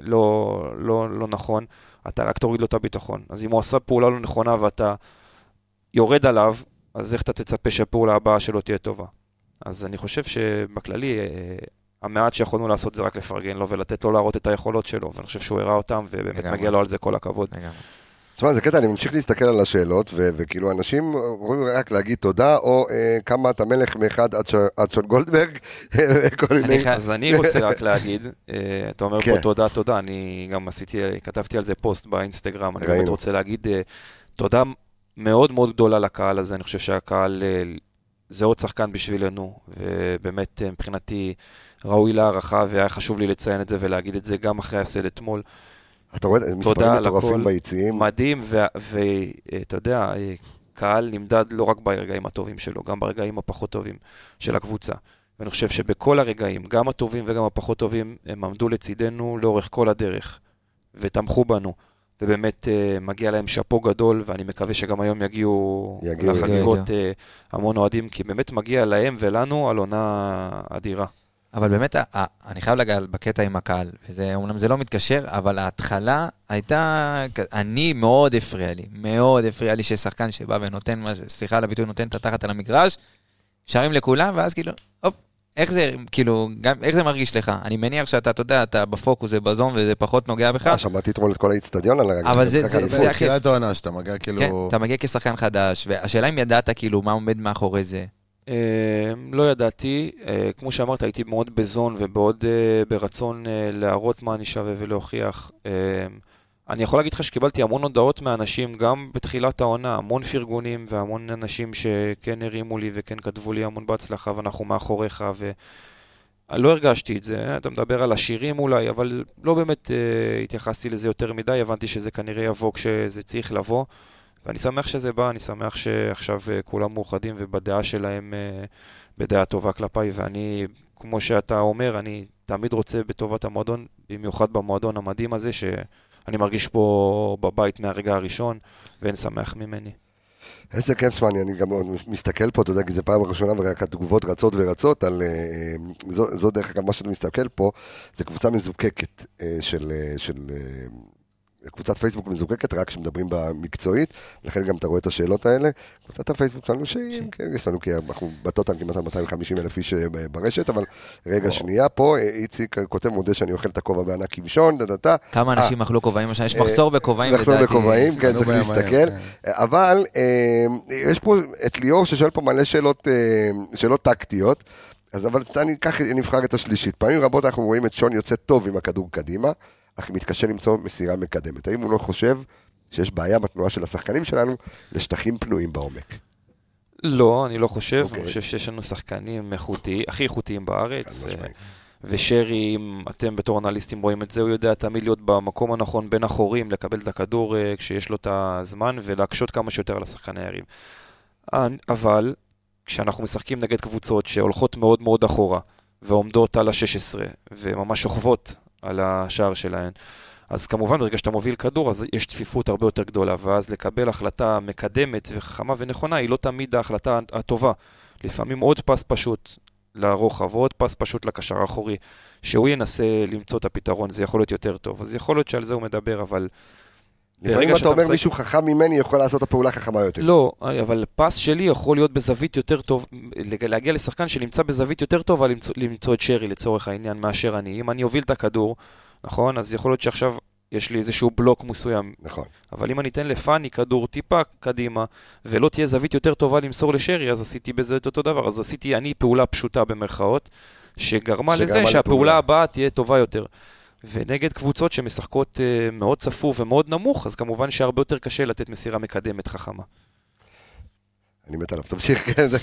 לא, לא, לא נכון, אתה רק תוריד לו את הביטחון. אז אם הוא עשה פעולה לא נכונה ואתה יורד עליו, אז איך אתה תצפה שהפעולה הבאה שלו תהיה טובה? אז אני חושב שבכללי, אה, המעט שיכולנו לעשות זה רק לפרגן לו ולתת לו להראות את היכולות שלו, ואני חושב שהוא הראה אותם, ובאמת. מגיע לו על זה כל הכבוד. תשמע, זה קטע, אני ממשיך להסתכל על השאלות, ו- וכאילו אנשים רואים רק להגיד תודה, או אה, כמה אתה מלך מאחד עד ש- עד שון גולדברג, וכל מיני... אז אני רוצה רק להגיד, אה, אתה אומר כן. פה תודה, תודה, אני גם עשיתי, כתבתי על זה פוסט באינסטגרם, אני באמת. רוצה להגיד אה, תודה מאוד מאוד גדולה לקהל הזה, אני חושב שהקהל אה, זה עוד שחקן בשבילנו, ובאמת אה, מבחינתי ראוי להערכה, והיה חשוב לי לציין את זה ולהגיד את זה גם אחרי ההפסד אתמול. אתה רואה מספרים מטורפים. ביציעים. מדהים, ואתה יודע, אה, קהל נמדד לא רק ברגעים הטובים שלו, גם ברגעים הפחות טובים של הקבוצה. ואני חושב שבכל הרגעים, גם הטובים וגם הפחות טובים, הם עמדו לצידנו לאורך כל הדרך, ותמכו בנו. ובאמת אה, מגיע להם שאפו גדול, ואני מקווה שגם היום יגיעו, יגיעו, לחגיגות אה, המון אוהדים, כי באמת מגיע להם ולנו על עונה אדירה. אבל באמת, אני חייב לגעת בקטע עם הקהל, וזה, אומנם זה לא מתקשר, אבל ההתחלה הייתה, אני מאוד הפריע לי, מאוד הפריע לי ששחקן שבא ונותן, סליחה על הביטוי, נותן את התחת על המגרש, שרים לכולם, ואז כאילו, הופ, איך זה, כאילו, גם, איך זה מרגיש לך? אני מניח שאתה, אתה יודע, אתה בפוקוס ובזום וזה פחות נוגע בך, אה, שמעתי אתמול את כל האיצטדיון על הרגע. אבל זה- זה-. זה הכיף. בתחילת העונה שאתה מגיע כאילו... כן, אתה מגיע כשחקן חדש, והשאלה אם ידעת כאילו מה עומד מאחורי זה. אה, לא ידעתי, אה, כמו שאמרת, הייתי מאוד בזון ומאוד אה, ברצון אה, להראות מה אני שווה ולהוכיח. אני יכול להגיד לך שקיבלתי המון הודעות מאנשים, גם בתחילת העונה, המון פרגונים והמון אנשים שכן הרימו לי וכן כתבו לי המון בהצלחה ואנחנו מאחוריך. לא הרגשתי את זה, אתה מדבר על השירים אולי, אבל לא באמת אה, התייחסתי לזה יותר מדי, הבנתי שזה כנראה יבוא כשזה צריך לבוא, ואני שמח שזה בא, אני שמח שעכשיו אה, כולם מאוחדים ובדעה שלהם, אה, בדעה טובה כלפיי, ואני, כמו שאתה אומר, אני תמיד רוצה בטובת המועדון, במיוחד במועדון המדהים הזה, שאני מרגיש פה בבית מהרגע הראשון, ואין שמח ממני. איזה כיף, שמע, אני אני גם מסתכל פה, אתה יודע, כי זו פעם ראשונה ורק התגובות רצות ורצות על... אה, זו, זו דרך אגב, מה שאתה מסתכל פה, זה קבוצה מזוקקת אה, של... אה, של אה, קבוצת פייסבוק מזוקקת, רק כשמדברים במקצועית, לכן גם אתה רואה את השאלות האלה. קבוצת הפייסבוק שלנו, שאם, כן, יש לנו, כי אנחנו ב total כמעט על 250 אלף איש אה, ברשת, אבל רגע, שנייה, פה אה, איציק כותב, מודה שאני אוכל את הכובע בענק עם שון, דה-דה-דה. כמה אנשים אכלו כובעים השנה? יש מחסור בכובעים, אה, מחסור לדעתי. בכובעים, כן, נו, צריך להסתכל. כן. אבל אה, יש פה את ליאור ששואל פה מלא שאלות, אה, שאלות טקטיות, אז אבל אני אקח, נבחר את השלישית. פעמים רבות אנחנו רואים את שון יוצא טוב עם הכדור קדימה, אך מתקשה למצוא מסירה מקדמת. האם הוא לא חושב שיש בעיה בתנועה של השחקנים שלנו לשטחים פנויים בעומק? לא, אני לא חושב, אוקיי. אני חושב שיש לנו שחקנים איכותי, הכי איכותיים בארץ. אה, ושרי, אם אתם בתור אנליסטים רואים את זה, הוא יודע תמיד להיות במקום הנכון בין החורים, לקבל את הכדור אה, כשיש לו את הזמן ולהקשות כמה שיותר על השחקן היריב. אבל כשאנחנו משחקים נגד קבוצות שהולכות מאוד מאוד אחורה ועומדות על ה-16 וממש שוכבות על השער שלהן, אז כמובן ברגע שאתה מוביל כדור אז יש צפיפות הרבה יותר גדולה ואז לקבל החלטה מקדמת וחכמה ונכונה היא לא תמיד ההחלטה הטובה. לפעמים עוד פס פשוט לרוחב, עוד פס פשוט לקשר האחורי, שהוא ינסה למצוא את הפתרון, זה יכול להיות יותר טוב. אז יכול להיות שעל זה הוא מדבר, אבל... לפעמים ברגע אתה אומר משחק- מישהו חכם ממני יכול לעשות את הפעולה חכמה יותר. לא, אבל פס שלי יכול להיות בזווית יותר טוב, להגיע לשחקן שנמצא בזווית יותר טובה למצוא, למצוא את שרי לצורך העניין מאשר אני. אם אני אוביל את הכדור, נכון? אז יכול להיות שעכשיו יש לי איזשהו בלוק מסוים. נכון. אבל אם אני אתן לפאני כדור טיפה קדימה, ולא תהיה זווית יותר טובה למסור לשרי, אז עשיתי בזה את אותו דבר. אז עשיתי אני פעולה פשוטה במרכאות, שגרמה שגרמה לזה לפעולה. שהפעולה הבאה תהיה טובה יותר. ונגד קבוצות שמשחקות אה, מאוד צפוף ומאוד נמוך, אז כמובן שהרבה יותר קשה לתת מסירה מקדמת חכמה. אני מת עליו. תמשיך, כן, זה-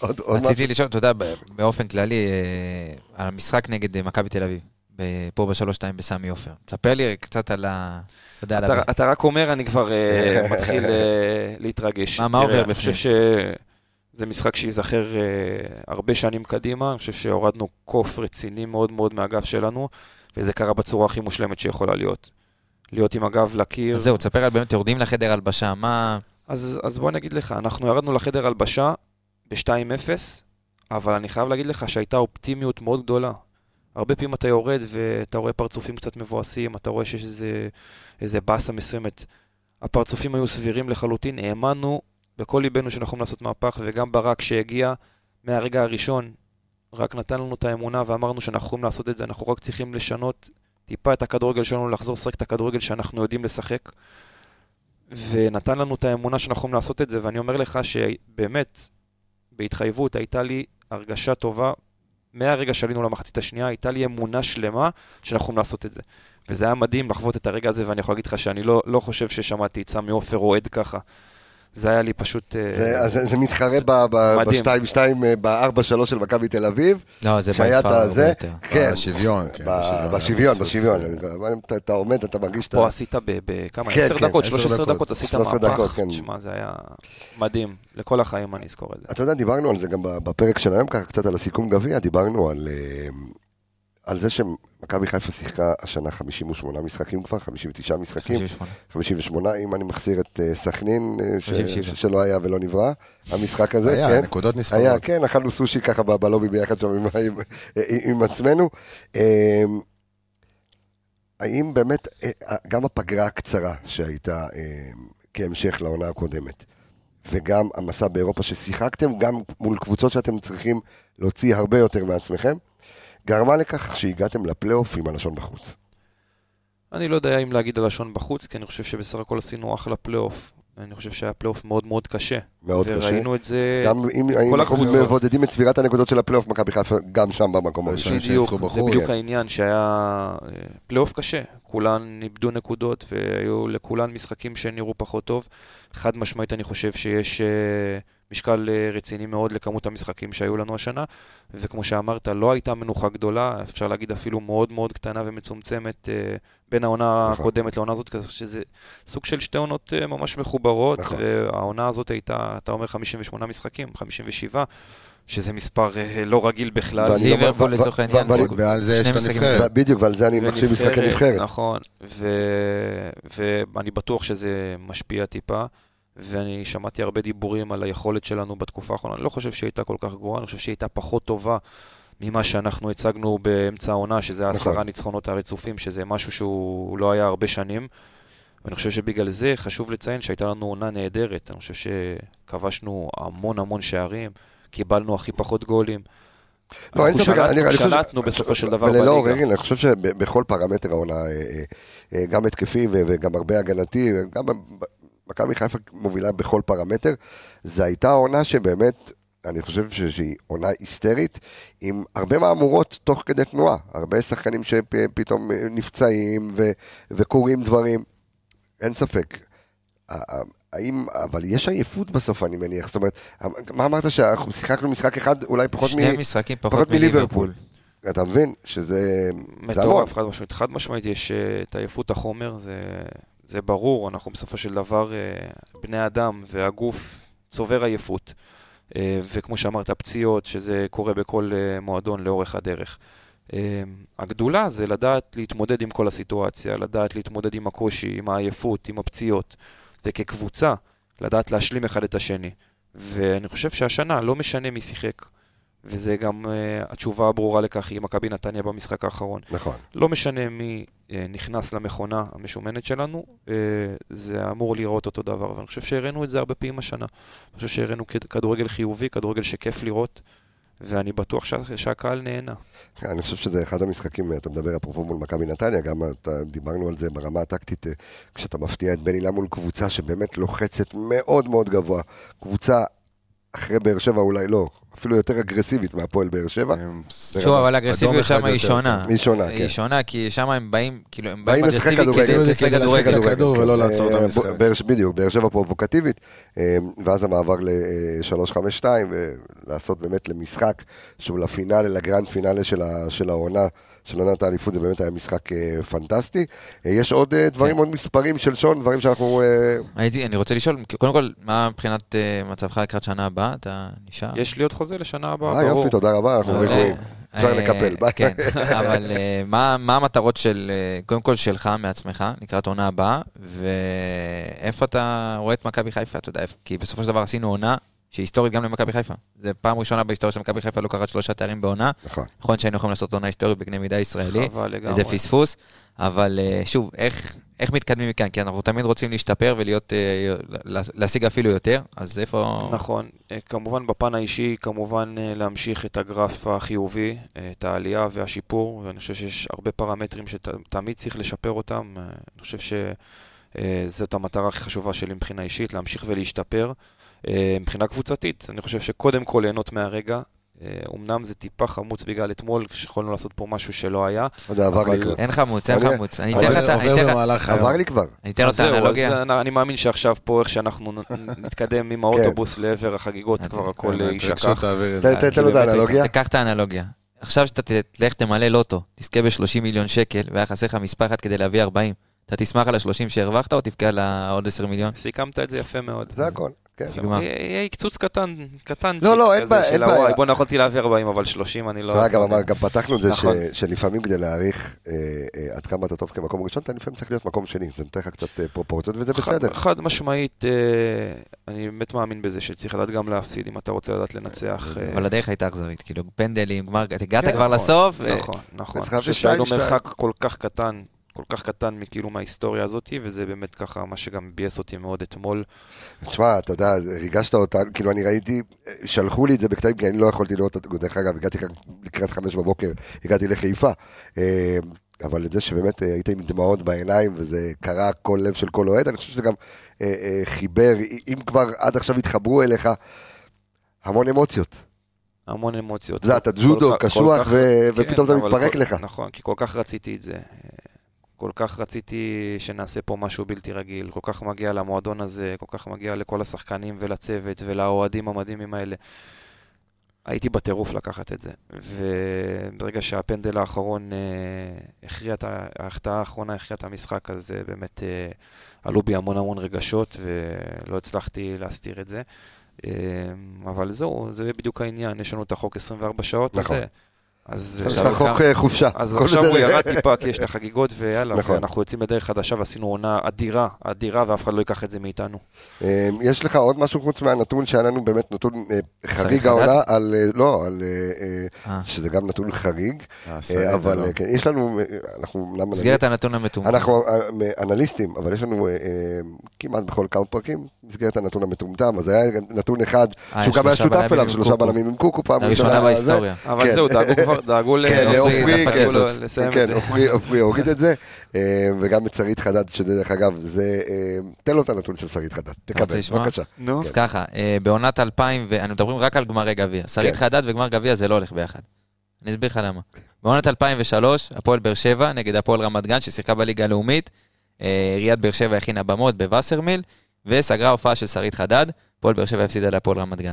עוד עוד רציתי משהו. לשאול, אתה יודע, באופן כללי, אה, על המשחק נגד אה, מכבי תל אביב, פה בשלוש-שתיים בסמי עופר. תספר לי קצת על ה... אתה יודע, על אתה, ה... אתה רק אומר, אני כבר מתחיל להתרגש. מה- עובר אני חושב שזה משחק שייזכר הרבה שנים קדימה, אני חושב שהורדנו קוף רציני מאוד מאוד מהגב שלנו, וזה קרה בצורה הכי מושלמת שיכולה להיות. להיות עם הגב לקיר. אז זהו, תספר על באמת, יורדים לחדר הלבשה, מה... אז, אז בוא נגיד לך, אנחנו ירדנו לחדר הלבשה ב-2-0, אבל אני חייב להגיד לך שהייתה אופטימיות מאוד גדולה. הרבה פעמים אתה יורד ואתה רואה פרצופים קצת מבואסים, אתה רואה שיש איזה, איזה באסה מסוימת. הפרצופים היו סבירים לחלוטין, האמנו בכל ליבנו שאנחנו יכולים לעשות מהפך, וגם ברק שהגיע מהרגע הראשון, רק נתן לנו את האמונה ואמרנו שאנחנו יכולים לעשות את זה, אנחנו רק צריכים לשנות טיפה את הכדורגל שלנו, לחזור לשחק את הכדורגל שאנחנו יודעים לשחק. ונתן לנו את האמונה שאנחנו יכולים לעשות את זה, ואני אומר לך שבאמת, בהתחייבות, הייתה לי הרגשה טובה, מהרגע שעלינו למחצית השנייה, הייתה לי אמונה שלמה שאנחנו יכולים לעשות את זה. וזה היה מדהים לחוות את הרגע הזה, ואני יכול להגיד לך שאני לא, לא חושב ששמעתי את סמי עופר רועד ככה. זה היה לי פשוט... אה, זה- זה זה מתחרה ב- מדהים. ב-2-2, ב-4-3 של מכבי תל אביב. לא, זה ביפר הרבה הזה, יותר. כן, בשוויון, כן, בשוויון, הפיצוץ, בשוויון. אה, אתה- אתה עומד, אתה מרגיש את ה... פה עשית ב- בכמה? כן, 10 כן, דקות, 10 13 דקות. דקות, עשית 13 דקות, מהפך. כן. תשמע, זה היה מדהים. לכל החיים אני אזכור את זה. אתה יודע, דיברנו על זה גם בפרק של היום, ככה קצת על הסיכום גביע, דיברנו על, אה, על זה שמכבי חיפה שיחקה השנה 58 משחקים כבר, 59 משחקים, 58. 58, אם אני מחזיר את אה, סכנין, אה, ש- 57. ש- שלא היה ולא נברא, המשחק הזה, היה, כן. נקודות נספרות. היה, כן, אכלנו סושי ככה ב- בלובי ביחד שם עם, עם, עם עצמנו. אה, האם באמת, אה, גם הפגרה הקצרה שהייתה אה, כהמשך לעונה הקודמת, וגם המסע באירופה ששיחקתם, גם מול קבוצות שאתם צריכים להוציא הרבה יותר מעצמכם, גרמה לכך שהגעתם לפלייאוף עם הלשון בחוץ. אני לא יודע אם להגיד הלשון בחוץ, כי אני חושב שבסך הכל עשינו אחלה פלייאוף. אני חושב שהיה פלייאוף מאוד מאוד קשה. מאוד קשה. וראינו את זה... גם אם אם אנחנו הקבוצות. מבודדים את צבירת הנקודות של הפלייאוף, מכבי חיפה גם שם במקום הראשון. בדיוק, שניצחו זה. בדיוק כן. העניין, שהיה אה, פלייאוף קשה. כולן איבדו נקודות, והיו לכולן משחקים שנראו פחות טוב. חד משמעית אני חושב שיש אה, משקל אה, רציני מאוד לכמות המשחקים שהיו לנו השנה, וכמו שאמרת, לא הייתה מנוחה גדולה, אפשר להגיד אפילו מאוד מאוד קטנה ומצומצמת אה, בין העונה נכון. הקודמת לעונה הזאת, כזה שזה סוג של שתי עונות אה, ממש מחוברות, נכון. והעונה הזאת הייתה, אתה אומר 58 משחקים, 57, שזה מספר לא רגיל בכלל. לא- ליברפול לצורך העניין. ועל זה יש שני את משחקים. הנבחרת. בדיוק, ועל זה אני מחשיב משחקי נבחרת. נכון, ואני בטוח שזה משפיע טיפה, ואני שמעתי הרבה דיבורים על היכולת שלנו בתקופה האחרונה, אני לא חושב שהיא הייתה כל כך גרועה, אני חושב שהיא הייתה פחות טובה ממה שאנחנו הצגנו באמצע העונה, שזה נכון. העשרה ניצחונות הרצופים, שזה משהו שהוא לא היה הרבה שנים. ואני חושב שבגלל זה חשוב לציין שהייתה לנו עונה נהדרת. אני חושב שכבשנו המון המון שערים, קיבלנו הכי פחות גולים. לא, אנחנו ספק, אני- אני שלטנו, שלטנו בסופו של דבר וללא בליגה. עוררין, אני חושב שבכל פרמטר העונה, אה, אה, אה, גם התקפי וגם הרבה הגנתי, גם מכבי חיפה מובילה בכל פרמטר. זו הייתה עונה שבאמת, אני חושב שהיא עונה היסטרית, עם הרבה מהמורות תוך כדי תנועה. הרבה שחקנים שפתאום נפצעים ו- וקורים דברים. אין ספק. האם, אבל יש עייפות בסוף, אני מניח. זאת אומרת, מה אמרת שאנחנו שיחקנו משחק אחד, אולי פחות מ... שני משחקים פחות פחות מליברפול. מליברפול. אתה מבין? שזה... מטורף, חד משמעית. חד משמעית יש אה, את עייפות החומר, זה, זה ברור, אנחנו בסופו של דבר אה, בני אדם והגוף צובר עייפות. אה, וכמו שאמרת, פציעות, שזה קורה בכל אה, מועדון לאורך הדרך. הגדולה זה לדעת להתמודד עם כל הסיטואציה, לדעת להתמודד עם הקושי, עם העייפות, עם הפציעות, וכקבוצה, לדעת להשלים אחד את השני. ואני חושב שהשנה, לא משנה מי שיחק, וזה גם uh, התשובה הברורה לכך היא מכבי נתניה במשחק האחרון. נכון. לא משנה מי uh, נכנס למכונה המשומנת שלנו, uh, זה אמור להיראות אותו דבר, ואני חושב שהראינו את זה הרבה פעמים השנה. אני חושב שהראינו כד- כדורגל חיובי, כדורגל שכיף לראות, ואני בטוח שה, שהקהל נהנה. אני חושב שזה אחד המשחקים, אתה מדבר אפרופו מול מכבי נתניה, גם אתה, דיברנו על זה ברמה הטקטית, כשאתה מפתיע את בן הילה מול קבוצה שבאמת לוחצת מאוד מאוד גבוה. קבוצה אחרי באר שבע אולי לא, אפילו יותר אגרסיבית מהפועל באר שבע. שוב, אבל האגרסיביות שם היא יותר. שונה. היא שונה, כן. היא שונה, כי שם הם באים, כאילו, הם באים אגרסיבית כדורגל. כדי לשחק כדורגל. ולא לעצור את אה, המשחק. בדיוק, באר שבע פרובוקטיבית, אה, ואז המעבר ל-352, ולעשות באמת למשחק שהוא לפינאלה, לגרנד פינאלה של העונה, של עונת האליפות, זה באמת היה משחק אה, פנטסטי. אה, יש עוד אה, דברים, כן. עוד מספרים של שון, דברים שאנחנו... הייתי, אני רוצה לשאול, קודם כל, מה מבחינת מצבך לקראת שנה הבאה? אתה נשאר? יש לי עוד חוזה לשנה הבאה, אה, ברור. יופי, תודה רבה, אנחנו. רגועים. אפשר לקפל, ביי. כן, אבל מה מה המטרות של, קודם כל שלך מעצמך, לקראת עונה הבאה, ואיפה אתה רואה את מכבי חיפה, אתה יודע, איפה- כי בסופו של דבר עשינו עונה שהיא היסטורית גם למכבי חיפה. זה פעם ראשונה בהיסטוריה של מכבי חיפה לא קראת שלושה תארים בעונה. נכון. נכון שהיינו יכולים לעשות עונה היסטורית בקנה מידה ישראלי, חבל לגמרי. וזה פספוס, אבל אה, שוב, איך... איך מתקדמים מכאן? כי אנחנו תמיד רוצים להשתפר ולהיות, אה, לה- להשיג אפילו יותר, אז איפה... נכון. אה, כמובן בפן האישי, כמובן להמשיך את הגרף החיובי, את העלייה והשיפור, ואני חושב שיש הרבה פרמטרים שתמיד צריך לשפר אותם. אני חושב שזאת המטרה הכי חשובה שלי מבחינה אישית, להמשיך ולהשתפר. אה, מבחינה קבוצתית, אני חושב שקודם כל ליהנות מהרגע. אה, אמנם זה טיפה חמוץ בגלל אתמול, כשיכולנו לעשות פה משהו שלא היה. יודע, עבר לי כבר. אין חמוץ, אין אני- חמוץ. אני אתן לך את ה- אני עובר אתן לך- במהלך היום. עבר לי כבר. אני אתן לו את זהו, האנלוגיה. אז אני- מאמין שעכשיו פה, איך שאנחנו נתקדם עם האוטובוס לעבר החגיגות, כבר הכל יישכח. רגשות תעביר את תן- לו את האנלוגיה. תקח את האנלוגיה. עכשיו שאתה תלך תמלא לוטו, תזכה ב-30 מיליון שקל, והיה חסר לך מספר אחד כדי להביא 40. אתה תשמח על ה-30 שהרווחת או תבכה על העוד 10 מיליון? סיכמת את זה יפה מאוד. זה הכל. כן. יהיה קצוץ קטן, קטן. לא, לא, אין בעיה, אין בעיה. וואי, בוא, יכולתי להביא 40, אבל 30 אני לא... גם לא יודע. אמר- גם פתחנו את זה ש- נכון. שלפעמים כדי להעריך אה, אה, עד כמה אתה טוב כמקום ראשון, אתה לפעמים צריך להיות מקום שני, זה נותן לך קצת אה, פרופורציות וזה בסדר. חד משמעית, אני באמת מאמין בזה שצריך לדעת גם להפסיד אם אתה רוצה לדעת לנצח. אבל הדרך הייתה אכזרית, כאילו פנדלים, הגעת כן, כבר נכון, לסוף, נכון, נכון. אני חושב שהיינו שתיים, שתיים. מרחק כל כך קטן, כל כך קטן מכאילו מההיסטוריה הזאת, וזה באמת ככה מה שגם ביאס אותי מאוד אתמול. תשמע, אתה יודע, ריגשת אותה, כאילו אני ראיתי, שלחו לי את זה בקטעים, כי אני לא יכולתי לראות, את- דרך אגב, הגעתי כאן לקראת חמש בבוקר, הגעתי לחיפה. אה, אבל את זה שבאמת אה, היית עם דמעות בעיניים, וזה קרה כל לב של כל אוהד, אני חושב שזה גם אה, אה, חיבר, אם כבר עד עכשיו התחברו אליך, המון אמוציות. המון אמוציות. יודע, אתה ג'ודו, קשוח, ו- כן, ופתאום אתה מתפרק כל- לך. נכון, כי כל כך רציתי את זה. כל כך רציתי שנעשה פה משהו בלתי רגיל, כל כך מגיע למועדון הזה, כל כך מגיע לכל השחקנים ולצוות ולאוהדים המדהימים האלה. הייתי בטירוף לקחת את זה. וברגע שהפנדל האחרון אה, הכריע את. ההחטאה האחרונה הכריעה את המשחק, אז אה, באמת אה, עלו בי המון המון רגשות, ולא הצלחתי להסתיר את זה. אה, אבל זהו, זה בדיוק העניין, יש לנו את החוק 24 שעות נכון. הזה. אז יש עכשיו לך חוק אה, חופשה. אז עכשיו הוא. ירד טיפה כי יש את החגיגות ויאללה, נכון. ואנחנו יוצאים לדרך חדשה ועשינו עונה אדירה, אדירה ואף אחד לא ייקח את זה מאיתנו. אה, יש לך עוד משהו חוץ מהנתון שהיה לנו באמת נתון אה, חריג? העונה, על, אה, לא, על, אה, אה, אה. שזה גם נתון חריג, אה, אה, אבל לא. אה, כן, יש לנו, אה, אנחנו, מסגרת הנתון המטומטם. אנחנו אה, אנליסטים, אבל יש לנו אה, אה, כמעט בכל כמה פרקים מסגרת הנתון המטומטם, אז היה נתון אחד אה, שהוא גם היה שותף אליו, שלושה. בלמים עם קוקו פעם הראשונה ראשונה, בהיסטוריה. אבל כן. זהו, דאגו כבר, דאגו כן, לעופרי, דפק כן, את זה. לסיים כן. עופרי עופרי הוריד את זה, אה, וגם את שרית חדד, שדרך אגב, זה, אה, תן לו את הנתון של שרית חדד, תקבל? בבקשה. נו. אז ככה, אה, בעונת 2000, ואנו מדברים רק על גמרי גביע. שרית כן. חדד וגמר גביע זה לא הולך ביחד. אני אסביר לך למה. בעונת 2003, הפועל באר שבע נגד הפועל רמת גן, ששיחקה בליגה הלאומית, עיריית באר שבע הכינה במות בווסרמיל, וסגרה הופעה של שרית חדד, הפועל באר שבע הפסידה להפועל רמת גן.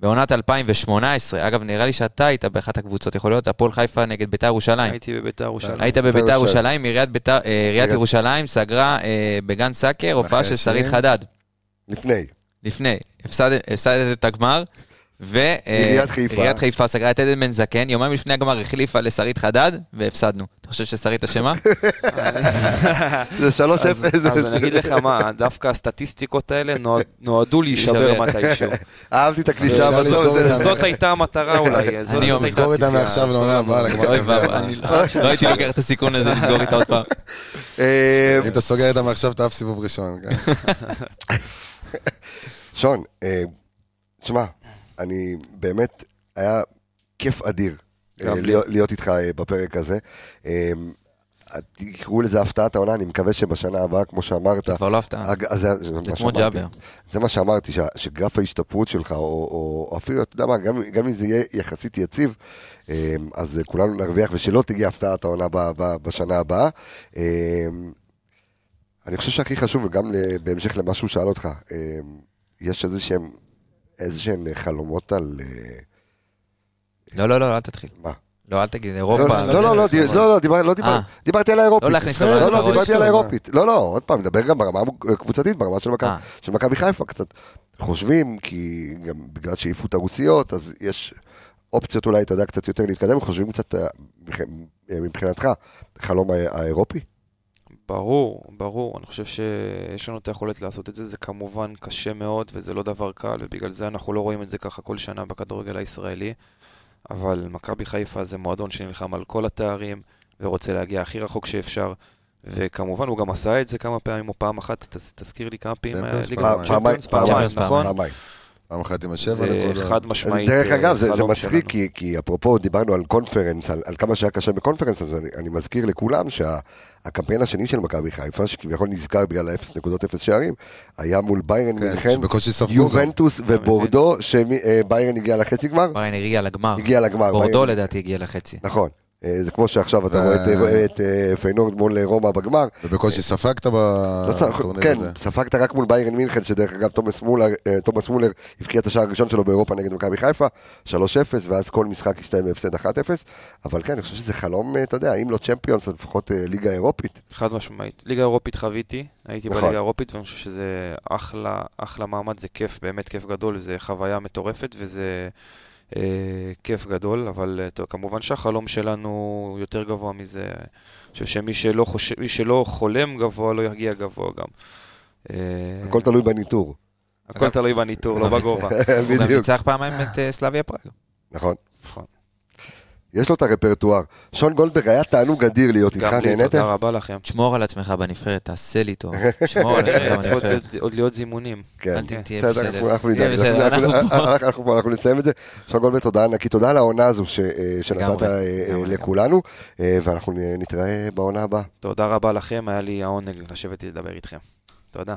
בעונת 2018, אגב, נראה לי שאתה היית באחת הקבוצות, יכול להיות הפועל חיפה נגד ביתר ירושלים. הייתי בביתר ירושלים. היית בביתר ירושלים. ירושלים, עיריית ביתר- אה, עיריית ירושלים סגרה אה, בגן סאקר הופעה של שרית? חדד. לפני, לפני, הפסד- הפסדת את הגמר, עיריית חיפה. ועיריית חיפה סגרה את עדן בן זקן, יומיים לפני הגמר החליפה לשרית חדד, והפסדנו. אתה חושב ששרית אשמה? זה 3-0. אז אז אני אגיד לך מה, דווקא הסטטיסטיקות האלה נועד- נועדו להישבר. מתישהו. אהבתי את הקלישה בסוף. את זאת הייתה המטרה אולי. אני אומר, לסגור הציפייה. מעכשיו לעונה הבאה, לגמר אוי. ואבוי, לא לא הייתי לוקח את הסיכון הזה לסגור איתה עוד פעם. אה, אם אתה סוגר איתם מעכשיו, אתה אף סיבוב ראשון. כן. שון, אה, תשמע, אני באמת, היה כיף אדיר אה. להיות- להיות איתך אה, בפרק הזה. אה, תקראו לזה הפתעת העונה, אני מקווה שבשנה הבאה, כמו שאמרת, זה כבר לא הפתעה. הג- זה זה מה זה כמו. ג'אבר. זה מה שאמרתי, שגרף ההשתפרות שלך, או, או, או אפילו, אתה יודע מה, גם, גם אם זה יהיה יחסית יציב, אז כולנו נרוויח, ושלא תגיע הפתעת העונה בשנה הבאה. אה, אני חושב שהכי חשוב, וגם בהמשך למה שהוא שאל אותך, יש איזה שהם, איזה שהם חלומות על... אה, לא, לא, לא, אל תתחיל. מה? לא, אל תגיד, לא, אירופה. לא, לא, לא, לא, לא, אה. דיברתי על האירופית. לא להכניס את לא, לא. דיברתי על האירופית. לא, לא, עוד פעם, נדבר גם ברמה הקבוצתית, ברמה של מכבי- אה. חיפה קצת. חושבים, כי גם בגלל שהעיפו את הרוסיות, אז יש אופציות אולי, אתה יודע, קצת יותר להתקדם, חושבים קצת, אה, מבח- אה, מבחינתך, חלום הא- האירופי? ברור, ברור. אני חושב שיש לנו את היכולת לעשות את זה. זה כמובן קשה מאוד וזה לא דבר קל, ובגלל זה אנחנו לא רואים את זה ככה כל שנה בכדורגל הישראלי. אבל מכבי חיפה זה מועדון שנלחם על כל התארים ורוצה להגיע הכי רחוק שאפשר. וכמובן, הוא גם עשה את זה כמה פעמים, או פעם אחת, תז, תזכיר לי כמה פעמים היה ליגה. צ'מפיונס, פעמיים, פעמיים, פעמיים. נכון? פעמיים. פעם אחת עם השבע זה. חד אז משמעית דרך אה, אגב, זה, זה חלום מצחיק. כי, כי אפרופו דיברנו על קונפרנס, על, על כמה שהיה קשה בקונפרנס, אז אני, אני מזכיר לכולם שהקמפיין השני של מכבי חיפה, שכביכול נזכר בגלל האפס נקודות אפס שערים, היה מול ביירן כן, גם. יובנטוס ובורדו, שביירן הגיע לחצי גמר, ביירן הגיע לגמר. הגיע לגמר. בורדו ביירן- לדעתי הגיע לחצי. נכון. אה, זה כמו שעכשיו אתה רואה את, את אה, פיינורד מול רומא בגמר. ובקושי ספגת לא בטורניר כן, הזה. ספגת רק מול ביירן מינכן, שדרך אגב תומאס מולר, אה, הבקיע את השער הראשון שלו באירופה נגד מכבי חיפה, 3-0, ואז כל משחק הסתיים בהפסד 1-0. אבל כן, אני חושב שזה חלום, אה, אתה יודע, אם לא צ'מפיונס, אז לפחות אה, ליגה אירופית. חד משמעית. ליגה אירופית חוויתי, הייתי נכון. בליגה האירופית, ואני חושב שזה אחלה, אחלה מעמד, זה כיף, באמת כיף גדול, זה חוויה מטורפת, וזה אה, כיף גדול, אבל אה, טוב, כמובן שהחלום שלנו יותר גבוה מזה. אני חושב שמי שלא, חושב, מי שלא חולם גבוה, לא יגיע גבוה גם. אה, הכל תלוי בניטור. הכל תלוי בניטור, לא בגובה. הוא גם ניצח פעמיים את אה, סלאביה פראג. נכון. נכון. יש לו את הרפרטואר. שון גולדברג היה תענוג אדיר להיות איתך, נהניתם? תודה רבה לכם. תשמור על עצמך בנבחרת, תעשה לי טוב. תשמור על עצמך בנבחרת. עוד להיות זימונים. כן, כן. בסדר, אנחנו נדאג. אנחנו נסיים את זה. שון גולדברג, תודה ענקי, תודה על העונה הזו אה, שנתת אה, אה, לכולנו, ואנחנו נתראה בעונה הבאה. תודה רבה לכם, היה לי העונג לשבת לדבר איתכם. תודה.